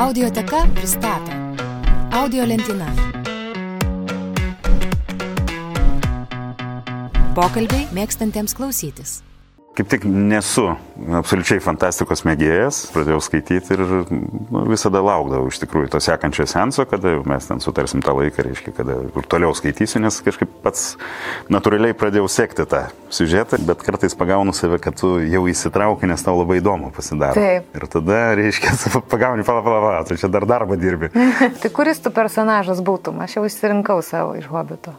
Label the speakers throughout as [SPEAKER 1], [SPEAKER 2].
[SPEAKER 1] Audioteka pristato Audio lentyna. Pokalbiai mėgstantiems klausytis.
[SPEAKER 2] Kaip tik nesu absoliučiai fantastikos mėgėjas, pradėjau skaityti ir nu, visada laukdavau iš tikrųjų to sekančio senso, kada mes ten sutarsim tą laiką, reiškia, kada ir toliau skaitysiu, nes kažkaip pats natūraliai pradėjau sekti tą siužetą, bet kartais pagaunu save, kad tu jau įsitrauki, nes tau labai įdomu pasidaro.
[SPEAKER 3] Taip.
[SPEAKER 2] Ir tada, reiškia, pagauni, pala, pala, pala, tu čia dar darbą dirbi.
[SPEAKER 3] tai kuris tu personažas būtum? Aš jau išsirinkau savo iš hobito.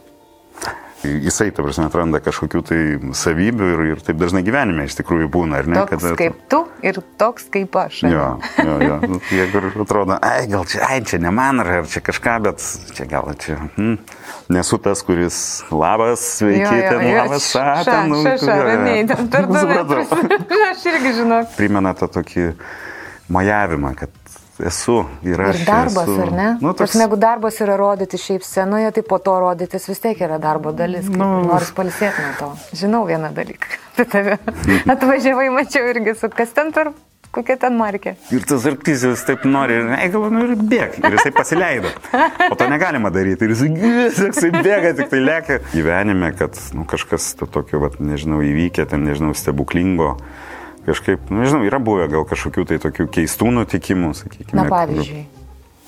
[SPEAKER 2] Jisai, ta prasme, atranda kažkokių tai savybių ir, ir taip dažnai gyvenime iš tikrųjų būna, ar ne?
[SPEAKER 3] Toks kad, kaip tu ir toks kaip aš.
[SPEAKER 2] Jo, jo, jo. Nu, jeigu atrodo, ai, gal čia, ai, čia ne man, ar čia kažką, bet čia gal čia. Hmm, nesu tas, kuris labas, sveiki, jo, jo, ten labas.
[SPEAKER 3] Nu, daug. Aš irgi žinau.
[SPEAKER 2] Primena tą tokį majavimą, kad esu ir aš.
[SPEAKER 3] Ir darbas,
[SPEAKER 2] esu,
[SPEAKER 3] ar ne?
[SPEAKER 2] Nu,
[SPEAKER 3] toks... Negu darbas yra rodyti šiaip scenoje, tai po to rodytis vis tiek yra darbo dalis. Nu, Nors palsėti nuo to. Žinau vieną dalyką. Tai tave atvažiavai, mačiau irgi su kas ten per kokia ten markė.
[SPEAKER 2] Ir tas arktys taip nori, ei, galvoju, nu ir bėg. Ir jisai pasileido. O to negalima daryti. Ir jisai, jisai bėga, tik tai lėkia. Gyvenime, kad nu, kažkas to tokio, vat, nežinau, įvykė, ten, nežinau, stebuklingo kažkaip, nu, nežinau, yra buvę gal kažkokių tai tokių keistų nutikimų, sakykime.
[SPEAKER 3] Na, pavyzdžiui,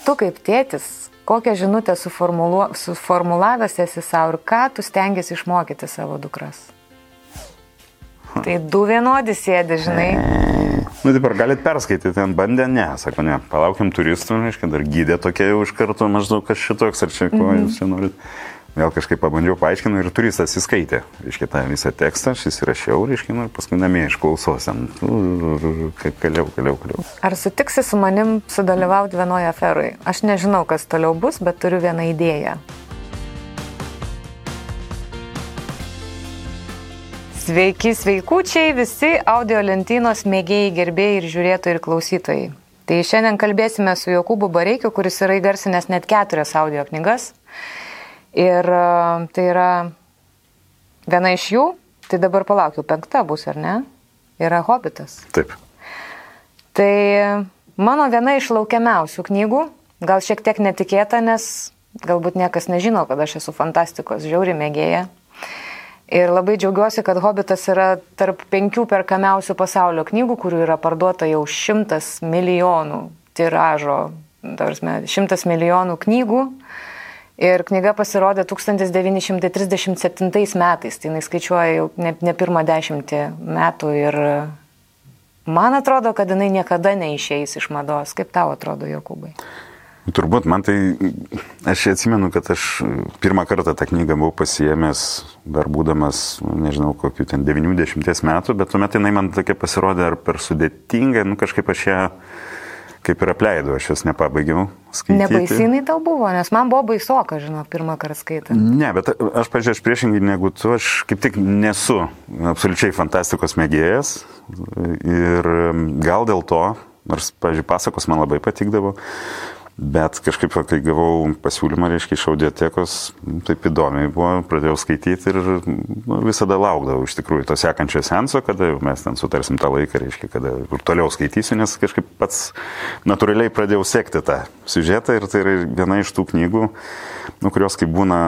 [SPEAKER 3] tu kaip tėtis, kokią žinutę suformulu... suformulavęs esi savo ir ką tu stengiasi išmokyti savo dukras? Tai du vienodi sėdi, žinai.
[SPEAKER 2] Nu, taip ar galit perskaityti, ten bandė, ne, sako, ne, palaukiam turistų, reiškia, dar gydė tokia jau iš karto maždaug kas šitoks, ar čia ko mm -hmm. jūs čia norit. Vėl kažkaip pabandžiau paaiškinti ir turistas įskaitė, reiškia, tą visą tekstą, aš įsirašiau, reiškia, nu, ir paskui namie išklausos, kaip kaliau, kaliau, kaliau.
[SPEAKER 3] Ar sutiksi su manim sudalyvauti vienoje aferoje? Aš nežinau, kas toliau bus, bet turiu vieną idėją. Sveiki, sveikučiai, visi audio lentynos mėgėjai, gerbėjai ir žiūrėtojai ir klausytojai. Tai šiandien kalbėsime su Jokūbu Bareikiu, kuris yra įgarsinęs net keturias audio knygas. Ir e, tai yra viena iš jų, tai dabar palaukiu, penkta bus ar ne, yra Hobbitas.
[SPEAKER 2] Taip.
[SPEAKER 3] Tai mano viena iš laukiamiausių knygų, gal šiek tiek netikėta, nes galbūt niekas nežino, kad aš esu fantastikos žiauri mėgėja. Ir labai džiaugiuosi, kad Hobbitas yra tarp penkių perkamiausių pasaulio knygų, kurių yra parduota jau šimtas milijonų tiražo, tarsi šimtas milijonų knygų. Ir knyga pasirodė 1937 metais, tai jis skaičiuoja jau ne, ne pirmą dešimtį metų ir man atrodo, kad jinai niekada neišeis iš mados. Kaip tau atrodo, Jokūbai?
[SPEAKER 2] Turbūt man tai, aš atsimenu, kad aš pirmą kartą tą knygą buvau pasiemęs, dar būdamas, nežinau, kokiu ten 90 metų, bet tuomet jinai man tokia pasirodė ar per sudėtinga, nu kažkaip aš ją... Ja kaip ir apleidau, aš jos nepabaigiau skaityti.
[SPEAKER 3] Nebaisinai tau buvo, nes man buvo baisoka, žinau, pirmą kartą skaitant.
[SPEAKER 2] Ne, bet aš, pažiūrėjau, aš priešingai negu tu, aš kaip tik nesu absoliučiai fantastikos mėgėjas ir gal dėl to, nors, pažiūrėjau, pasakos man labai patikdavo, Bet kažkaip, kai gavau pasiūlymą, reiškia, iš audiotekos, taip įdomiai buvo, pradėjau skaityti ir nu, visada laukdavau iš tikrųjų to sekančio senso, kada mes ten sutarsim tą laiką, reiškia, kada ir toliau skaitysiu, nes kažkaip pats natūraliai pradėjau sekti tą siužetą ir tai yra viena iš tų knygų, nu, kurios kaip būna,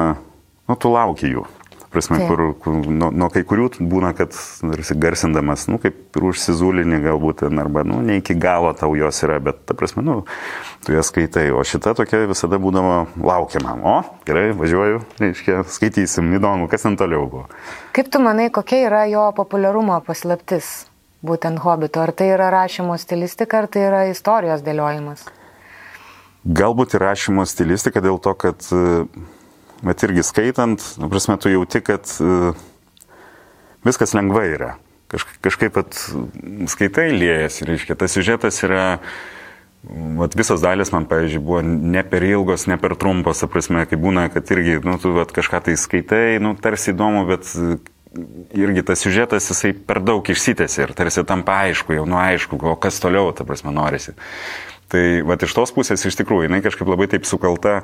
[SPEAKER 2] nu, tu lauki jų prasme, tai. kur, kur nuo, nuo kai kurių būna, kad garsindamas, nu, kaip ir užsizulinį galbūt, arba, nu, ne iki galo tau jos yra, bet, ta prasme, nu, tu jas skaitai, o šita tokia visada būdavo laukiama. O, gerai, važiuoju, reiškia, skaitysim, įdomu, kas ten toliau buvo.
[SPEAKER 3] Kaip tu manai, kokia yra jo populiarumo paslaptis, būtent hobito? Ar tai yra rašymo stilistika, ar tai yra istorijos dėliojimas?
[SPEAKER 2] Galbūt ir rašymo stilistika dėl to, kad bet irgi skaitant, nu, prasme, tu jauti, kad uh, viskas lengvai yra. Kaž, kažkaip pat skaitai liejasi, reiškia, tas siužetas yra, vat, visos dalis man, pavyzdžiui, buvo ne per ilgos, ne per trumpos, prasme, kai būna, kad irgi, nu, tu vat, kažką tai skaitai, nu, tarsi įdomu, bet irgi tas siužetas jisai per daug išsitėsi ir tarsi tampa aišku, jau nu aišku, o kas toliau, ta prasme, norisi. Tai va iš tos pusės iš tikrųjų jinai kažkaip labai taip sukalta,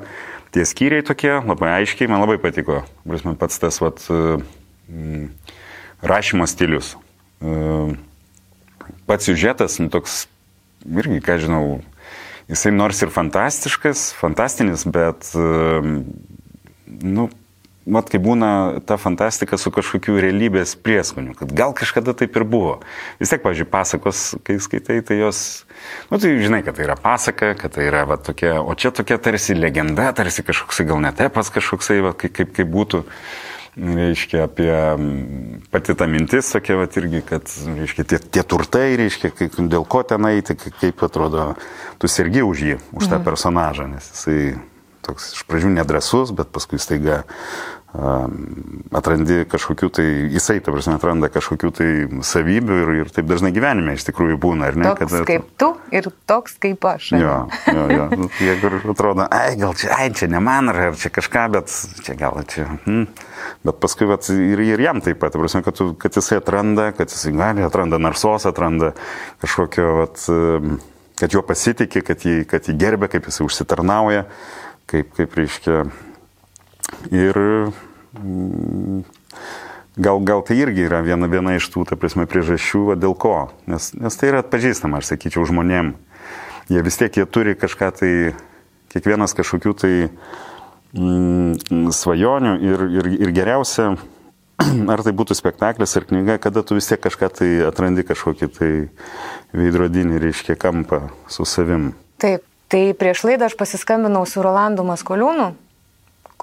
[SPEAKER 2] tie skyriai tokie, labai aiškiai, man labai patiko. Prasme, pats tas vat, mm, rašymo stilius. Pats siužetas, nu, toks, irgi, ką žinau, jisai nors ir fantastiškas, fantastinis, bet, nu, mat, kai būna ta fantastika su kažkokiu realybės prieskoniu, kad gal kažkada taip ir buvo. Vis tiek, pavyzdžiui, pasakos, kai skaitai, tai jos, nu, tai žinai, kad tai yra pasaka, kad tai yra, va, tokia, o čia tokia tarsi legenda, tarsi kažkoksai gal netepas kažkoksai, va, kaip, kaip, kaip būtų reiškia, apie pati tą mintis, tokia, va, irgi, kad, reiškia, tie, tie turtai, reiškia, kaip, dėl ko ten eiti, kaip atrodo, tu sergi už jį, už tą mhm. personažą, nes jisai toks iš pradžių nedrasus, bet paskui staiga atrandi kažkokių tai, jisai, ta prasme, atranda kažkokių tai savybių ir, ir taip dažnai gyvenime iš tikrųjų būna, ar ne?
[SPEAKER 3] Toks kad, kaip tu ir toks kaip aš.
[SPEAKER 2] Jo, jo, jo. Nu, jeigu atrodo, ai, gal čia, ai, čia ne man, ar čia kažką, bet čia gal čia. Hmm. Bet paskui vat, ir, ir jam taip pat, prasme, kad, tu, kad jisai atranda, kad jisai gali, atranda narsos, atranda kažkokio, vat, kad juo pasitikė, kad jį, kad jį gerbė, kaip jisai užsitarnauja, kaip, kaip reiškia Ir mm, gal, gal tai irgi yra viena, viena iš tų, ta prasme, priežasčių, va, dėl ko. Nes, nes tai yra atpažįstama, aš sakyčiau, žmonėm. Jie vis tiek, jie turi kažką tai, kiekvienas kažkokių tai mm, svajonių ir, ir, ir geriausia, ar tai būtų spektaklis ar knyga, kada tu vis tiek kažką tai atrandi kažkokį tai veidrodinį, reiškia, kampą su savim.
[SPEAKER 3] Taip, tai prieš laidą aš pasiskambinau su Rolandu Maskoliūnu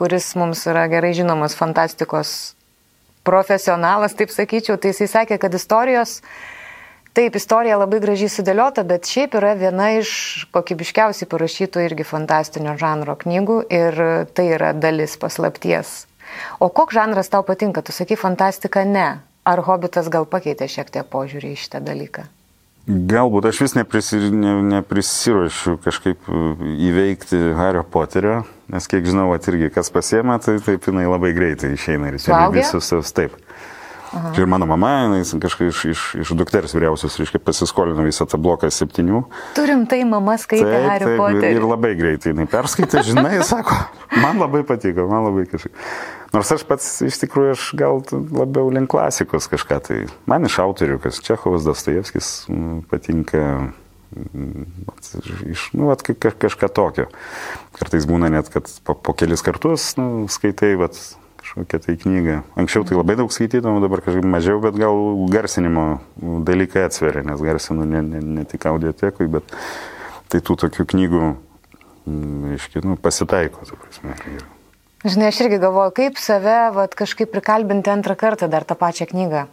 [SPEAKER 3] kuris mums yra gerai žinomas fantastikos profesionalas, taip sakyčiau, tai jisai sakė, kad istorijos, taip, istorija labai gražiai sudėliota, bet šiaip yra viena iš kokybiškiausiai parašytų irgi fantastinio žanro knygų ir tai yra dalis paslapties. O koks žanras tau patinka? Tu sakai fantastika ne. Ar hobitas gal pakeitė šiek tiek požiūrį į šitą dalyką?
[SPEAKER 2] Galbūt aš vis neprisi, ne, neprisiruošiu kažkaip e, įveikti Hario Poterio, nes kiek žinau, at irgi kas pasiema, tai taip jinai labai greitai išeina ir čia visus taip. Aha. Ir mano mama, jinai kažkaip iš, iš, iš dukters vyriausios, reiškia, pasiskolino visą tą bloką septynių.
[SPEAKER 3] Turim tai, mama skaitė Harry Potterį.
[SPEAKER 2] Ir labai greitai jinai perskaitė, žinai, sako, man labai patiko, man labai kažkaip. Nors aš pats iš tikrųjų aš gal labiau link klasikos kažką tai. Man iš autorių, kas Čechovas, Dostojevskis patinka. Iš, nu, vat, kažką tokio. Kartais būna net, kad po, po kelis kartus nu, skaitai vat, kažkokią tai knygą. Anksčiau tai labai daug skaitydavom, dabar kažkaip mažiau, bet gal garsinimo dalykai atsveria, nes garsinu ne, ne, ne tik audiotekui, bet tai tų tokių knygų, aiškiai, nu, pasitaiko, ta prasme. Ir,
[SPEAKER 3] Žinai, aš irgi galvoju, kaip save vat, kažkaip prikalbinti antrą kartą dar tą pačią knygą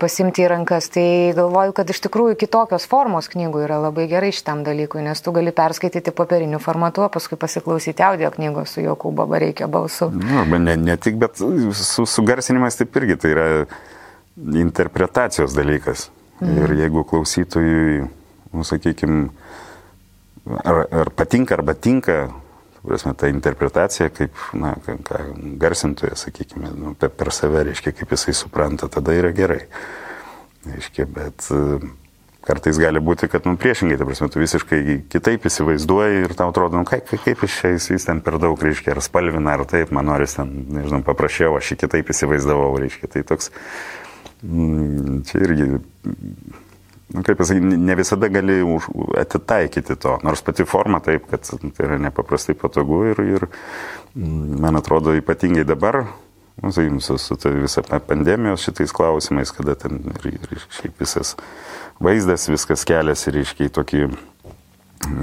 [SPEAKER 3] pasimti į rankas. Tai galvoju, kad iš tikrųjų kitokios formos knygų yra labai gerai šitam dalykui, nes tu gali perskaityti popieriniu formatu, o paskui pasiklausyti audio knygos su Jokūbo Bareikio balsu.
[SPEAKER 2] Na, nu, ne, ne tik, bet su, su garsinimas taip irgi tai yra interpretacijos dalykas. Mhm. Ir jeigu klausytojui, nu, sakykime, ar, ar patinka arba tinka prasme, ta interpretacija, kaip na, ką, garsintojas, sakykime, nu, per save, reiškia, kaip jisai supranta, tada yra gerai. Reiškia, bet e, kartais gali būti, kad, nu, priešingai, ta prasme, tu visiškai kitaip įsivaizduoji ir tau atrodo, nu, kaip, kaip iš čia jis, jis ten per daug, reiškia, ar spalvina, ar taip, man noris ten, nežinau, paprašiau, aš jį kitaip įsivaizdavau, reiškia, tai toks, mm, čia irgi nu, kaip pasakyti, ne visada gali už, atitaikyti to, nors pati forma taip, kad tai yra nepaprastai patogu ir, ir mm, man atrodo ypatingai dabar, nu, sakykim, su, su tai visą pandemijos šitais klausimais, kada ten ir, ir šiaip visas vaizdas, viskas keliasi, reiškia, į tokį,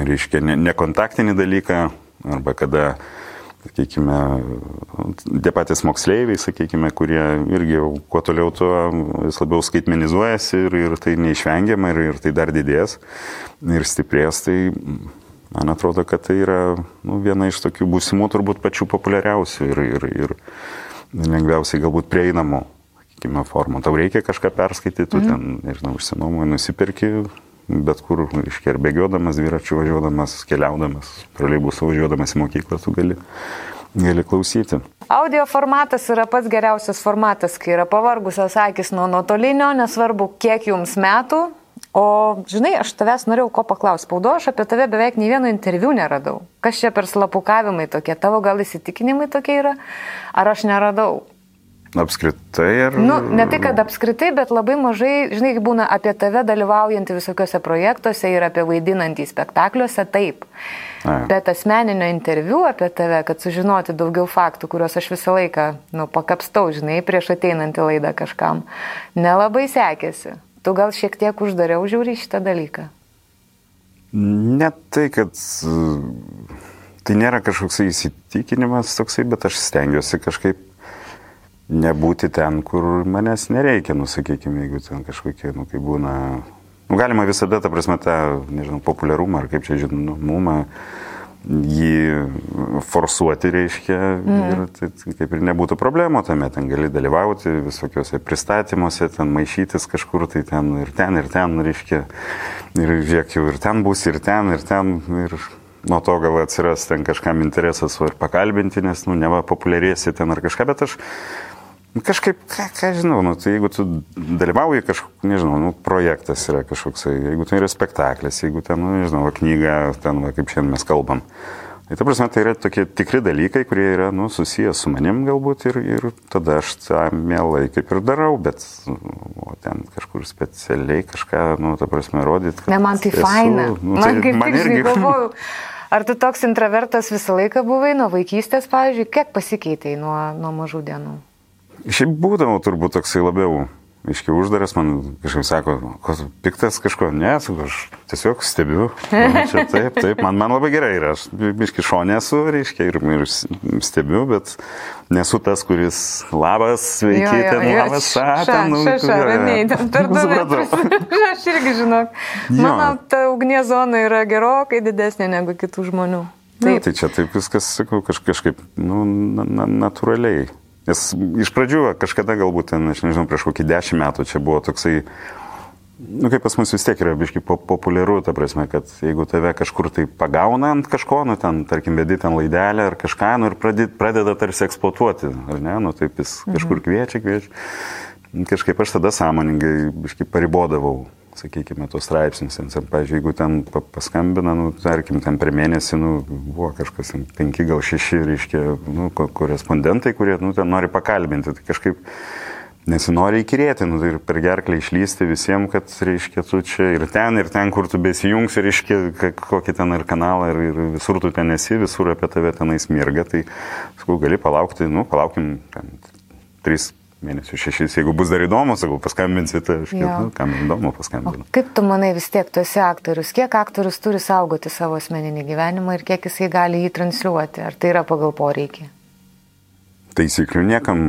[SPEAKER 2] reiškia, nekontaktinį dalyką, arba kada sakykime, tie patys moksleiviai, sakykime, kurie irgi kuo toliau, tuo vis labiau skaitmenizuojasi ir, ir tai neišvengiama ir, ir tai dar didės ir stiprės, tai man atrodo, kad tai yra nu, viena iš tokių būsimų turbūt pačių populiariausių ir, ir, ir lengviausiai galbūt prieinamų, sakykime, formų. Tau reikia kažką perskaityti, tu mm. ten, nežinau, užsinuomoji, nusipirki, bet kur, iškiai, ar bėgiodamas, dviračiu važiuodamas, keliaudamas, troleibusą važiuodamas į mokyklą, tu gali, gali klausyti.
[SPEAKER 3] Audio formatas yra pats geriausias formatas, kai yra pavargusios akis nuo nuotolinio, nesvarbu, kiek jums metų. O, žinai, aš tavęs norėjau ko paklausti. Spaudo, aš apie tave beveik nei vieno interviu neradau. Kas čia per slapukavimai tokie? Tavo gal įsitikinimai tokie yra? Ar aš neradau?
[SPEAKER 2] Apskritai ir...
[SPEAKER 3] Nu, ne tai, kad apskritai, bet labai mažai, žinai, būna apie tave dalyvaujantį visokiuose projektuose ir apie vaidinantį spektakliuose, taip. A. Bet asmeninio interviu apie tave, kad sužinoti daugiau faktų, kuriuos aš visą laiką, nu, pakapstau, žinai, prieš ateinantį laidą kažkam, nelabai sekėsi. Tu gal šiek tiek uždariau žiūri šitą dalyką?
[SPEAKER 2] Ne tai, kad tai nėra kažkoks įsitikinimas toksai, bet aš stengiuosi kažkaip nebūti ten, kur manęs nereikia, nu, sakykime, jeigu ten kažkokie, nu, kai būna, nu, galima visada, ta prasme, tą, nežinau, populiarumą ar kaip čia žinomumą, jį forsuoti reiškia mm. ir tai, tai kaip ir nebūtų problemų tame, ten gali dalyvauti visokiuose pristatymuose, ten maišytis kažkur, tai ten ir ten, ir ten, reiškia, ir žiūrėk, jau ir ten bus, ir ten, ir ten, ir nuo to gal atsiras ten kažkam interesas ir pakalbinti, nes, nu, neva populiarėsi ten ar kažką, bet aš kažkaip, ką, ką žinau, nu, tai jeigu tu dalyvauji kažkoks, nežinau, nu, projektas yra kažkoks, jeigu tai yra spektaklis, jeigu ten, nu, nežinau, knyga, ten, va, kaip šiandien mes kalbam. Tai ta prasme, tai yra tokie tikri dalykai, kurie yra, nu, susijęs su manim galbūt ir, ir tada aš tą mielai kaip ir darau, bet, nu, o ten kažkur specialiai kažką, nu, ta prasme, rodyti.
[SPEAKER 3] Ne, man tai esu, faina. Nu, tai man kaip man irgi galvoju. Ar tu toks introvertas visą laiką buvai nuo vaikystės, pavyzdžiui, kiek pasikeitėjai nuo, nuo mažų dienų?
[SPEAKER 2] Šiaip būdavo turbūt toksai labiau, iškiai uždaras, man kažkaip sako, kas piktas kažko, ne, aš tiesiog stebiu. Čia taip, taip, man, man labai gerai yra, aš biški šonė esu, reiškia, ir, ir stebiu, bet nesu tas, kuris labas, sveiki, jo, jo, ten labas, ten, nu,
[SPEAKER 3] daug. Aš irgi žinok, mano ta ugnies zona yra gerokai didesnė negu kitų žmonių.
[SPEAKER 2] Taip. Na, tai čia taip viskas, sakau, kaž, kažkaip, nu, na, na, natūraliai. Nes iš pradžių kažkada galbūt, ten, aš nežinau, prieš kokį dešimt metų čia buvo toksai, nu kaip pas mus vis tiek yra biškai populiaru, ta prasme, kad jeigu tave kažkur tai pagauna ant kažko, nu ten, tarkim, vedi ten laidelę ar kažką, nu ir pradeda, pradeda tarsi eksploatuoti, ar ne, nu taip jis kažkur mhm. kviečia, kviečia. Kažkaip aš tada sąmoningai biškai paribodavau sakykime, tos straipsnius. Pavyzdžiui, jeigu ten paskambina, nu, tarkim, ten per mėnesį, nu, buvo kažkas, penki gal šeši, reiškia, nu, korespondentai, kurie, nu, ten nori pakalbinti, tai kažkaip nesinori įkirėti, nu, tai ir per gerklę išlysti visiems, kad, reiškia, tu čia ir ten, ir ten, kur tu besijungsi, reiškia, kokį ten ir kanalą, ir, ir visur tu ten esi, visur apie tave tenais mirga, tai, sakau, gali palaukti, nu, palaukim, ten, tris mėnesių šešis. Jeigu bus dar įdomu, sakau, paskambinsite, tai aš kaip, nu, kam įdomu paskambinti.
[SPEAKER 3] Kaip tu manai vis tiek, tu esi aktorius, kiek aktorius turi saugoti savo asmeninį gyvenimą ir kiek jisai gali jį transliuoti? Ar tai yra pagal poreikį?
[SPEAKER 2] Taisyklių niekam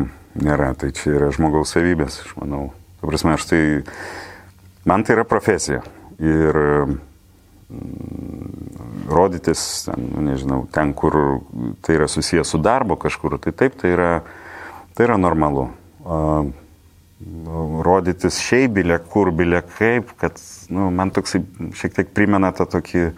[SPEAKER 2] nėra, tai čia yra žmogaus savybės, aš manau. Tu prasme, aš tai, man tai yra profesija. Ir mm, rodytis, ten, nu, nežinau, ten, kur tai yra susijęs su darbo kažkur, tai taip, tai yra, tai yra normalu rodytis šiaip bilė kur, bilė kaip, kad nu, man toksai šiek tiek primena tą tokį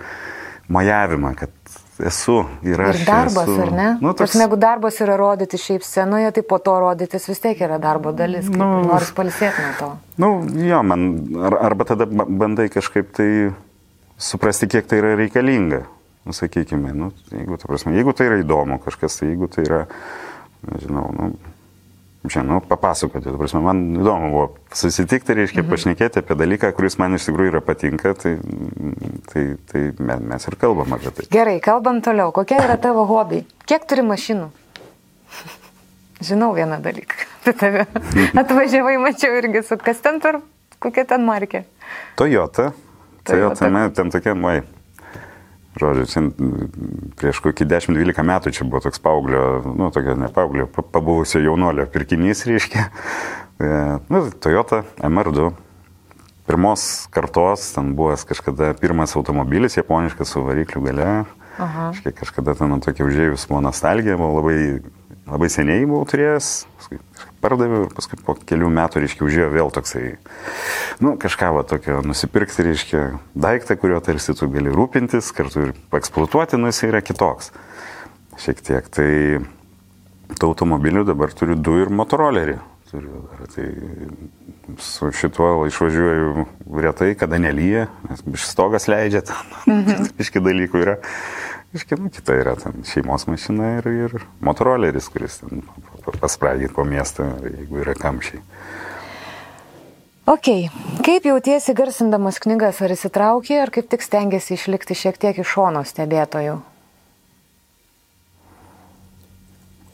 [SPEAKER 2] majavimą, kad esu ir aš.
[SPEAKER 3] Ir darbas,
[SPEAKER 2] esu,
[SPEAKER 3] ar ne? Nu, toks... Tarsi, jeigu darbas yra rodyti šiaip scenoje, tai po to rodytis vis tiek yra darbo dalis. Nu, Nors palisėti nuo to.
[SPEAKER 2] Nu, jo, man, ar, arba tada bandai kažkaip tai suprasti, kiek tai yra reikalinga. Nu, sakykime, nu, jeigu, ta prasme, jeigu tai yra įdomu kažkas, tai jeigu tai yra, nežinau, nu, čia, nu, papasakoti. Prasme, man įdomu buvo susitikti, reiškia, mhm. pašnekėti apie dalyką, kuris man iš tikrųjų yra patinka, tai, tai, tai mes ir kalbam apie tai.
[SPEAKER 3] Gerai, kalbam toliau. Kokie yra tavo hobiai? Kiek turi mašinų? Žinau vieną dalyką. Tu tave atvažiavai, mačiau irgi su kas ten per, kokia ten markė?
[SPEAKER 2] Toyota. Toyota, Toyota. ten tokia, mai, Žodžiu, prieš kokį 10-12 metų čia buvo toks paauglio, nu, tokia ne paauglio, pabuvusio jaunolio pirkinys, reiškia. E, nu, Toyota MR2. Pirmos kartos, ten buvęs kažkada pirmas automobilis, japoniškas su varikliu gale. Aha. Kažkada ten tokia užėjus buvo nostalgija, buvo labai, labai seniai buvau turėjęs, pardaviau ir paskui po kelių metų, reiškia, užėjo vėl toksai, nu, kažką va tokio nusipirkti, reiškia, daiktą, kurio tarsi tu gali rūpintis, kartu ir eksploatuoti, nu, jis yra kitoks. Šiek tiek. Tai tų automobilių dabar turiu du ir motorolerį. Turiu dar, tai su šituo išvažiuoju retai, kada nelyja, nes stogas leidžia, mhm. iški dalykų yra. Iškiai, nu, kita yra ten šeimos mašina ir, ir motoroleris, kuris ten paspraidyti po miestą, jeigu yra kamščiai.
[SPEAKER 3] Ok, kaip jautiesi garsindamas knygas, ar įsitraukė, ar kaip tik stengiasi išlikti šiek tiek iš šono stebėtojų?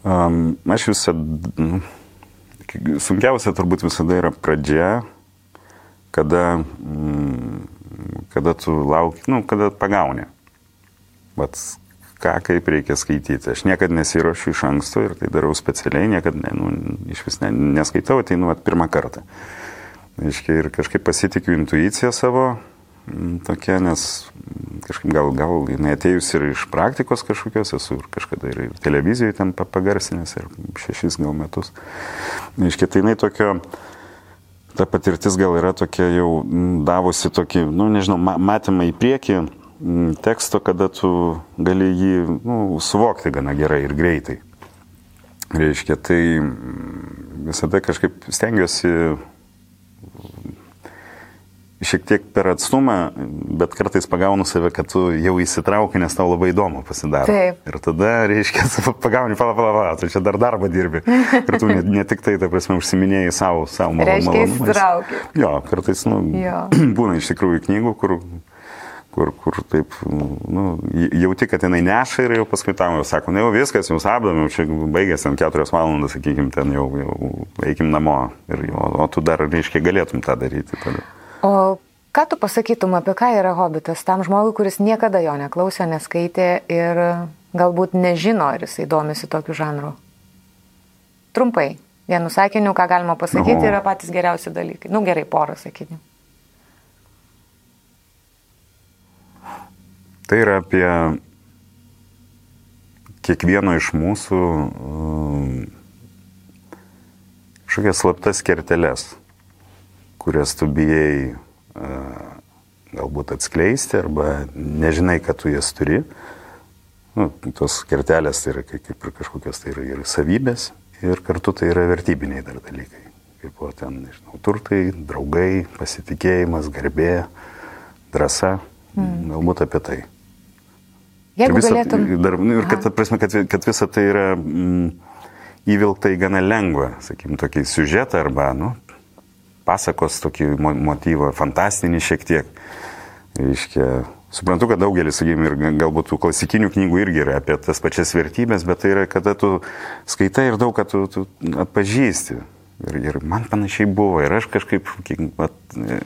[SPEAKER 2] Um, aš visada, nu, sunkiausia turbūt visada yra pradžia, kada, mm, kada tu lauki, nu, kada pagauni. Vat ką, kaip reikia skaityti. Aš niekada nesiuošiu iš anksto ir tai darau specialiai, niekada ne, nu, iš vis ne, neskaitau, tai nu, vat, pirmą kartą. Aiškiai, ir kažkaip pasitikiu intuiciją savo, tokia, nes kažkaip gal, gal jinai atėjus ir iš praktikos kažkokios, esu ir kažkada ir, televizijoje ten pagarsinęs ir šešis gal metus. Aiškiai, tai jinai tokio, ta patirtis gal yra tokia jau davusi tokį, nu nežinau, matymą į priekį teksto, kada tu gali jį nu, suvokti gana gerai ir greitai. Reiškia, tai mm, visada kažkaip stengiuosi šiek tiek per atstumą, bet kartais pagaunu save, kad tu jau įsitrauki, nes tau labai įdomu pasidaro.
[SPEAKER 3] Taip.
[SPEAKER 2] Ir tada, reiškia, pagauni, pala, pala, pala, tu čia dar darbą dirbi. Ir tu ne, ne tik tai, ta prasme, užsiminėjai savo, savo malonumą.
[SPEAKER 3] Reiškia, įsitrauki.
[SPEAKER 2] Jo, kartais, nu,
[SPEAKER 3] Jo.
[SPEAKER 2] būna iš tikrųjų knygų, kur kur, kur taip, nu, jauti, kad jinai neša ir jau paskui tam jau sako, na jau viskas, jau apdamiau, čia baigėsi ant keturios valandas, sakykim, ten jau, jau eikim namo. Ir, o, o tu dar, reiškia, galėtum tą daryti. Tada.
[SPEAKER 3] O ką tu pasakytum apie ką yra hobitas tam žmogui, kuris niekada jo neklausė, neskaitė ir galbūt nežino, ar jisai domisi tokiu žanru? Trumpai, vienu sakiniu, ką galima pasakyti,
[SPEAKER 2] Oho.
[SPEAKER 3] yra patys geriausi dalykai. Nu gerai, porą sakinių.
[SPEAKER 2] Tai yra apie kiekvieno iš mūsų um, kažkokias slaptas kerteles, kurias tu bijai uh, galbūt atskleisti arba nežinai, kad tu jas turi. Nu, tos kertelės tai yra kaip ir kažkokios tai yra ir savybės ir kartu tai yra vertybiniai dar dalykai. Kaip o ten, nežinau, turtai, draugai, pasitikėjimas, garbė, drąsa, mm. galbūt apie tai.
[SPEAKER 3] Jeigu
[SPEAKER 2] visa,
[SPEAKER 3] galėtum.
[SPEAKER 2] dar, nu, ir kad, prasme, kad, kad visa tai yra mm, įvilkta į gana lengvą, sakykim, tokį siužetą arba, nu, pasakos tokį mo- motyvą, fantastinį šiek tiek. Reiškia, suprantu, kad daugelis, sakykim, ir ga- galbūt tų klasikinių knygų irgi yra apie tas pačias vertybės, bet tai yra, kada tu skaitai ir daug, kad tu, tu atpažįsti. Ir, ir man panašiai buvo, ir aš kažkaip kiek, vat,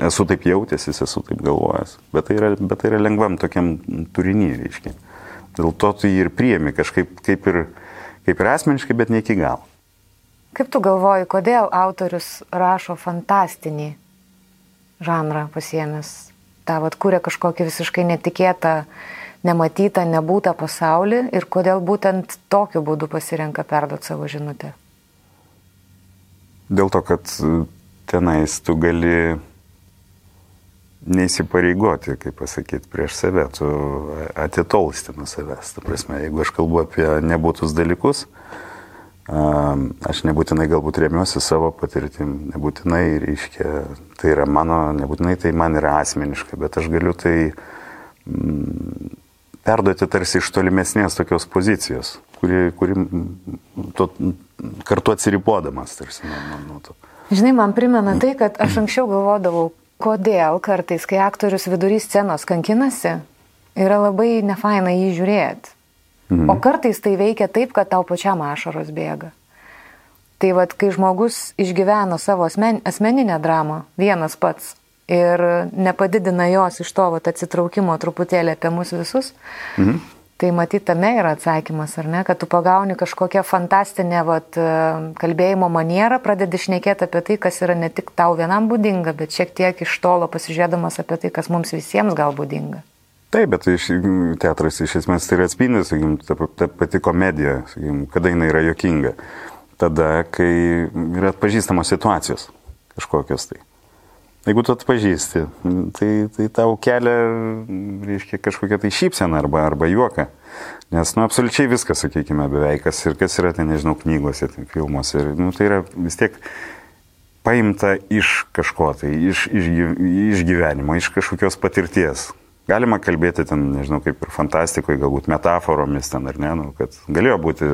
[SPEAKER 2] esu taip jautęsis, esu taip galvojęs. Bet tai yra, bet tai yra lengvam tokiam turinį, reiškia. Dėl to tu jį ir priemi kažkaip kaip ir, kaip ir asmeniškai, bet ne iki galo.
[SPEAKER 3] Kaip tu galvoji, kodėl autorius rašo fantastinį žanrą pasiemęs? Ta vad kūrė kažkokį visiškai netikėtą, nematytą, nebūtą pasaulį ir kodėl būtent tokiu būdu pasirenka perduoti savo žinutę?
[SPEAKER 2] Dėl to, kad tenais tu gali neįsipareigoti, kaip pasakyti, prieš save, tu atitolsti nuo savęs. Ta prasme, jeigu aš kalbu apie nebūtus dalykus, aš nebūtinai galbūt remiuosi savo patirtim, nebūtinai, reiškia, tai yra mano, nebūtinai tai man yra asmeniška, bet aš galiu tai mm, perduoti tarsi iš tolimesnės tokios pozicijos, kuri, kuri mm, to, kartu atsiribodamas tarsi nuo, to.
[SPEAKER 3] Žinai, man primena tai, kad aš anksčiau galvodavau, kodėl kartais, kai aktorius vidury scenos kankinasi, yra labai nefaina jį žiūrėti. Mhm. O kartais tai veikia taip, kad tau pačiam ašaros bėga. Tai vad, kai žmogus išgyvena savo asmen, asmeninę dramą, vienas pats, ir nepadidina jos iš to vat, atsitraukimo truputėlį apie mus visus, mhm. Tai matyt, tame yra atsakymas, ar ne, kad tu pagauni kažkokią fantastinę vat, e, kalbėjimo manierą, pradedi šnekėti apie tai, kas yra ne tik tau vienam būdinga, bet šiek tiek iš tolo pasižiūrėdamas apie tai, kas mums visiems gal būdinga.
[SPEAKER 2] Taip, bet iš, teatras iš esmės tai yra atspindi, sakykim, ta, ta pati komedija, sakykim, kada jinai yra jokinga. Tada, kai yra atpažįstamos situacijos kažkokios tai. Jeigu tu atpažįsti, tai, tai tau kelia, reiškia, kažkokia tai šypsena arba, arba juoka. Nes, nu, absoliučiai viskas, sakykime, beveik kas ir kas yra ten, nežinau, knygose, ten, filmuose. Ir, nu, tai yra vis tiek paimta iš kažko tai, iš, iš, iš gyvenimo, iš kažkokios patirties. Galima kalbėti ten, nežinau, kaip ir fantastikoje, galbūt metaforomis ten ar ne, nu, kad galėjo būti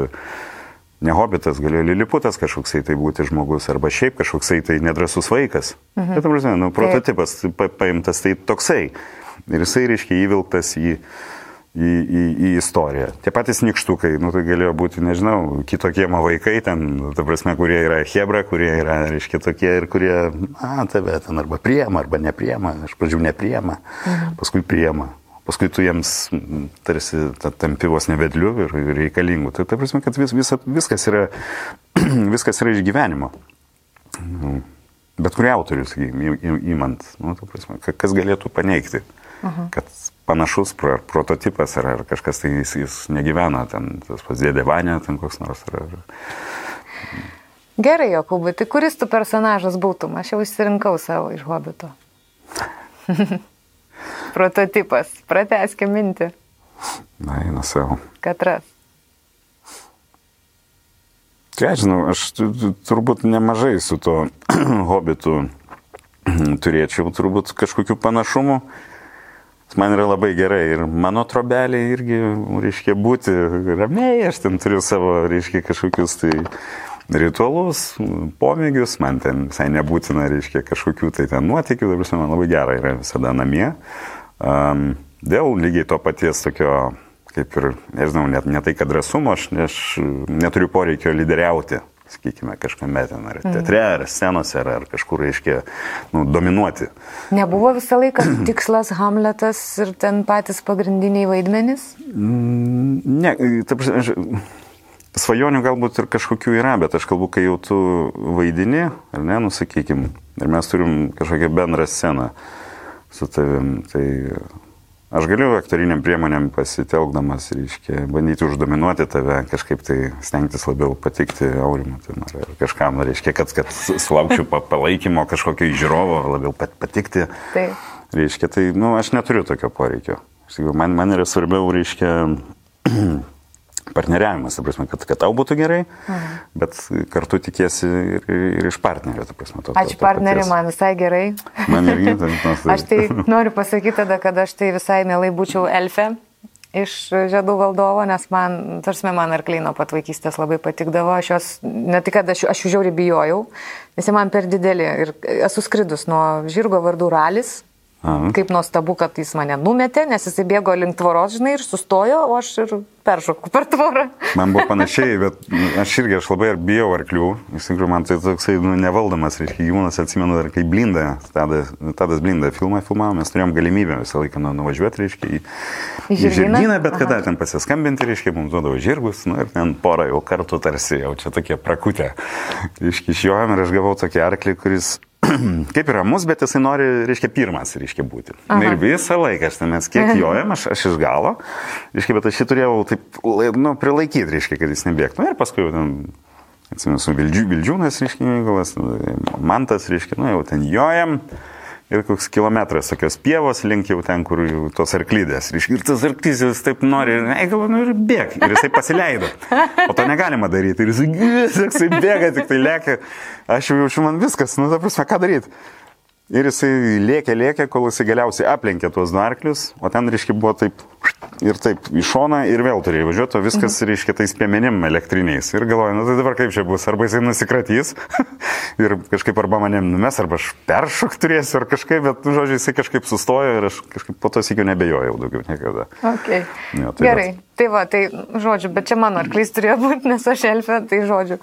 [SPEAKER 2] ne hobitas, galėjo liliputas kažkoksai tai būti žmogus, arba šiaip kažkoksai tai nedrasus vaikas. Mhm. Bet, prasme, nu, prototipas pa, paimtas tai toksai. Ir jisai, reiškia, įvilktas į... Į, į, į istoriją. Tie patys nikštukai, nu tai galėjo būti, nežinau, kitokie vaikai ten, nu, ta prasme, kurie yra hebra, kurie yra, reiškia, tokie ir kurie, a, tave ten arba priema, arba nepriema, iš pradžių nepriema, mhm. paskui priema. Paskui tu jiems tarsi tampi vos nevedliu ir, reikalingu. Tai ta prasme, kad vis, vis, viskas, yra, viskas yra iš gyvenimo. Nu, bet kurį autorių, sakykime, įmant, nu, prasme, kas galėtų paneigti. Aha. kad panašus pro, prototipas ar, ar kažkas tai jis, jis negyvena, ten tas pats dėdė Vanė, ten koks nors. Ar, ar...
[SPEAKER 3] Gerai, Jokūbai, tai kuris tu personažas būtum? Aš jau išsirinkau savo iš hobito. Prototipas, prateskime mintį.
[SPEAKER 2] Na, eina savo.
[SPEAKER 3] Katras.
[SPEAKER 2] Ką žinau, aš turbūt nemažai su to hobitu turėčiau turbūt kažkokių panašumų. Man yra labai gerai ir mano trobelė irgi, reiškia, būti ramiai, aš ten turiu savo, reiškia, kažkokius tai ritualus, pomėgius, man ten visai nebūtina, reiškia, kažkokių tai ten nuotikių, dabar man labai gerai yra visada namie. Um, dėl lygiai to paties tokio, kaip ir, nežinau, net ne tai, kad drąsumo, aš, aš neturiu poreikio lyderiauti sakykime, kažkame ten, ar teatre, ar scenose, ar, ar kažkur, reiškia, nu, dominuoti.
[SPEAKER 3] Nebuvo visą laiką tikslas Hamletas ir ten patys pagrindiniai vaidmenys?
[SPEAKER 2] Mm, ne, ta prasme, svajonių galbūt ir kažkokių yra, bet aš kalbu, kai jau tu vaidini, ar ne, nusakykim, ir mes turim kažkokią bendrą sceną su tavim, tai Aš galiu aktoriniam priemonėm pasitelkdamas, reiškia, bandyti uždominuoti tave, kažkaip tai stengtis labiau patikti aurimui, tai ar kažkam, reiškia, kad, kad sulaukčiau palaikymo kažkokio žiūrovo, labiau pat, patikti. Tai. Reiškia, tai, nu, aš neturiu tokio poreikio. Man, man yra svarbiau, reiškia, partneriavimas, prasme, kad, kad tau būtų gerai, mhm. bet kartu tikėsi ir, ir iš partnerio. Prasme, to,
[SPEAKER 3] Ačiū partneriui, man visai gerai.
[SPEAKER 2] Man irgi. Tai,
[SPEAKER 3] aš tai noriu pasakyti tada, kad aš tai visai mielai būčiau elfe iš žiedų valdovo, nes man, tarsi man arkliai nuo pat vaikystės labai patikdavo, aš jos, ne tik, kad aš, aš jų žiauriai bijojau, nes jie man per dideli ir esu skridus nuo žirgo vardų ralis, Aha. Kaip nuostabu, kad jis mane numetė, nes jis bėgo link tvoros, žinai, ir sustojo, o aš ir peršoku per tvorą.
[SPEAKER 2] Man buvo panašiai, bet aš irgi, aš labai ir bijau arklių. Iš tikrųjų, man tai toksai nu, nevaldomas, reiškia, gyvūnas, atsimenu, dar kai blinda, tadas, tadas blinda filmą filmavo, mes turėjom galimybę visą laiką nu, nuvažiuoti, reiškia, į, į žirgyną, bet kada Aha. ten pasiskambinti, reiškia, mums duodavo žirgus, nu ir ten porą jau kartų tarsi jau čia tokie prakutė. Reiškia, išjojom ir aš gavau tokį arklį, kuris kaip yra mus, bet jisai nori, reiškia, pirmas, reiškia, būti. Aha. Ir visą laiką aš ten mes kiek jojam, aš, aš iš galo, reiškia, bet aš jį turėjau taip, nu, prilaikyti, reiškia, kad jis nebėgtų. Ir paskui jau ten, atsimenu, su Vildžiū, Vildžiūnas, reiškia, Mykolas, Mantas, reiškia, nu, jau ten jojam ir koks kilometras tokios pievos link jau ten, kur jau tos arklydės. Ir tas arklys jis taip nori, ir, ei, galvoju, nu ir bėg. Ir jisai pasileido. O to negalima daryti. Ir jisai, jisai bėga, tik tai lėkia. Aš jau jaučiu man viskas, nu, ta prasme, ką daryti. Ir jisai lėkė, lėkė, kol jisai galiausiai aplenkė tuos du arklius, o ten, reiškia, buvo taip ir taip į šoną ir vėl turėjo važiuoti, o viskas, mhm. reiškia, tais piemenim elektriniais. Ir galvoju, nu tai dabar kaip čia bus, arba jisai nusikratys ir kažkaip arba manim numes, arba aš peršok turėsiu, ar kažkaip, bet, nu, žodžiu, jisai kažkaip sustojo ir aš kažkaip po to sėkiu nebejojau daugiau niekada.
[SPEAKER 3] Okay. Jo, tai Gerai, bet... tai va, tai žodžiu, bet čia mano arklys turėjo būti, nes aš elfė, tai žodžiu.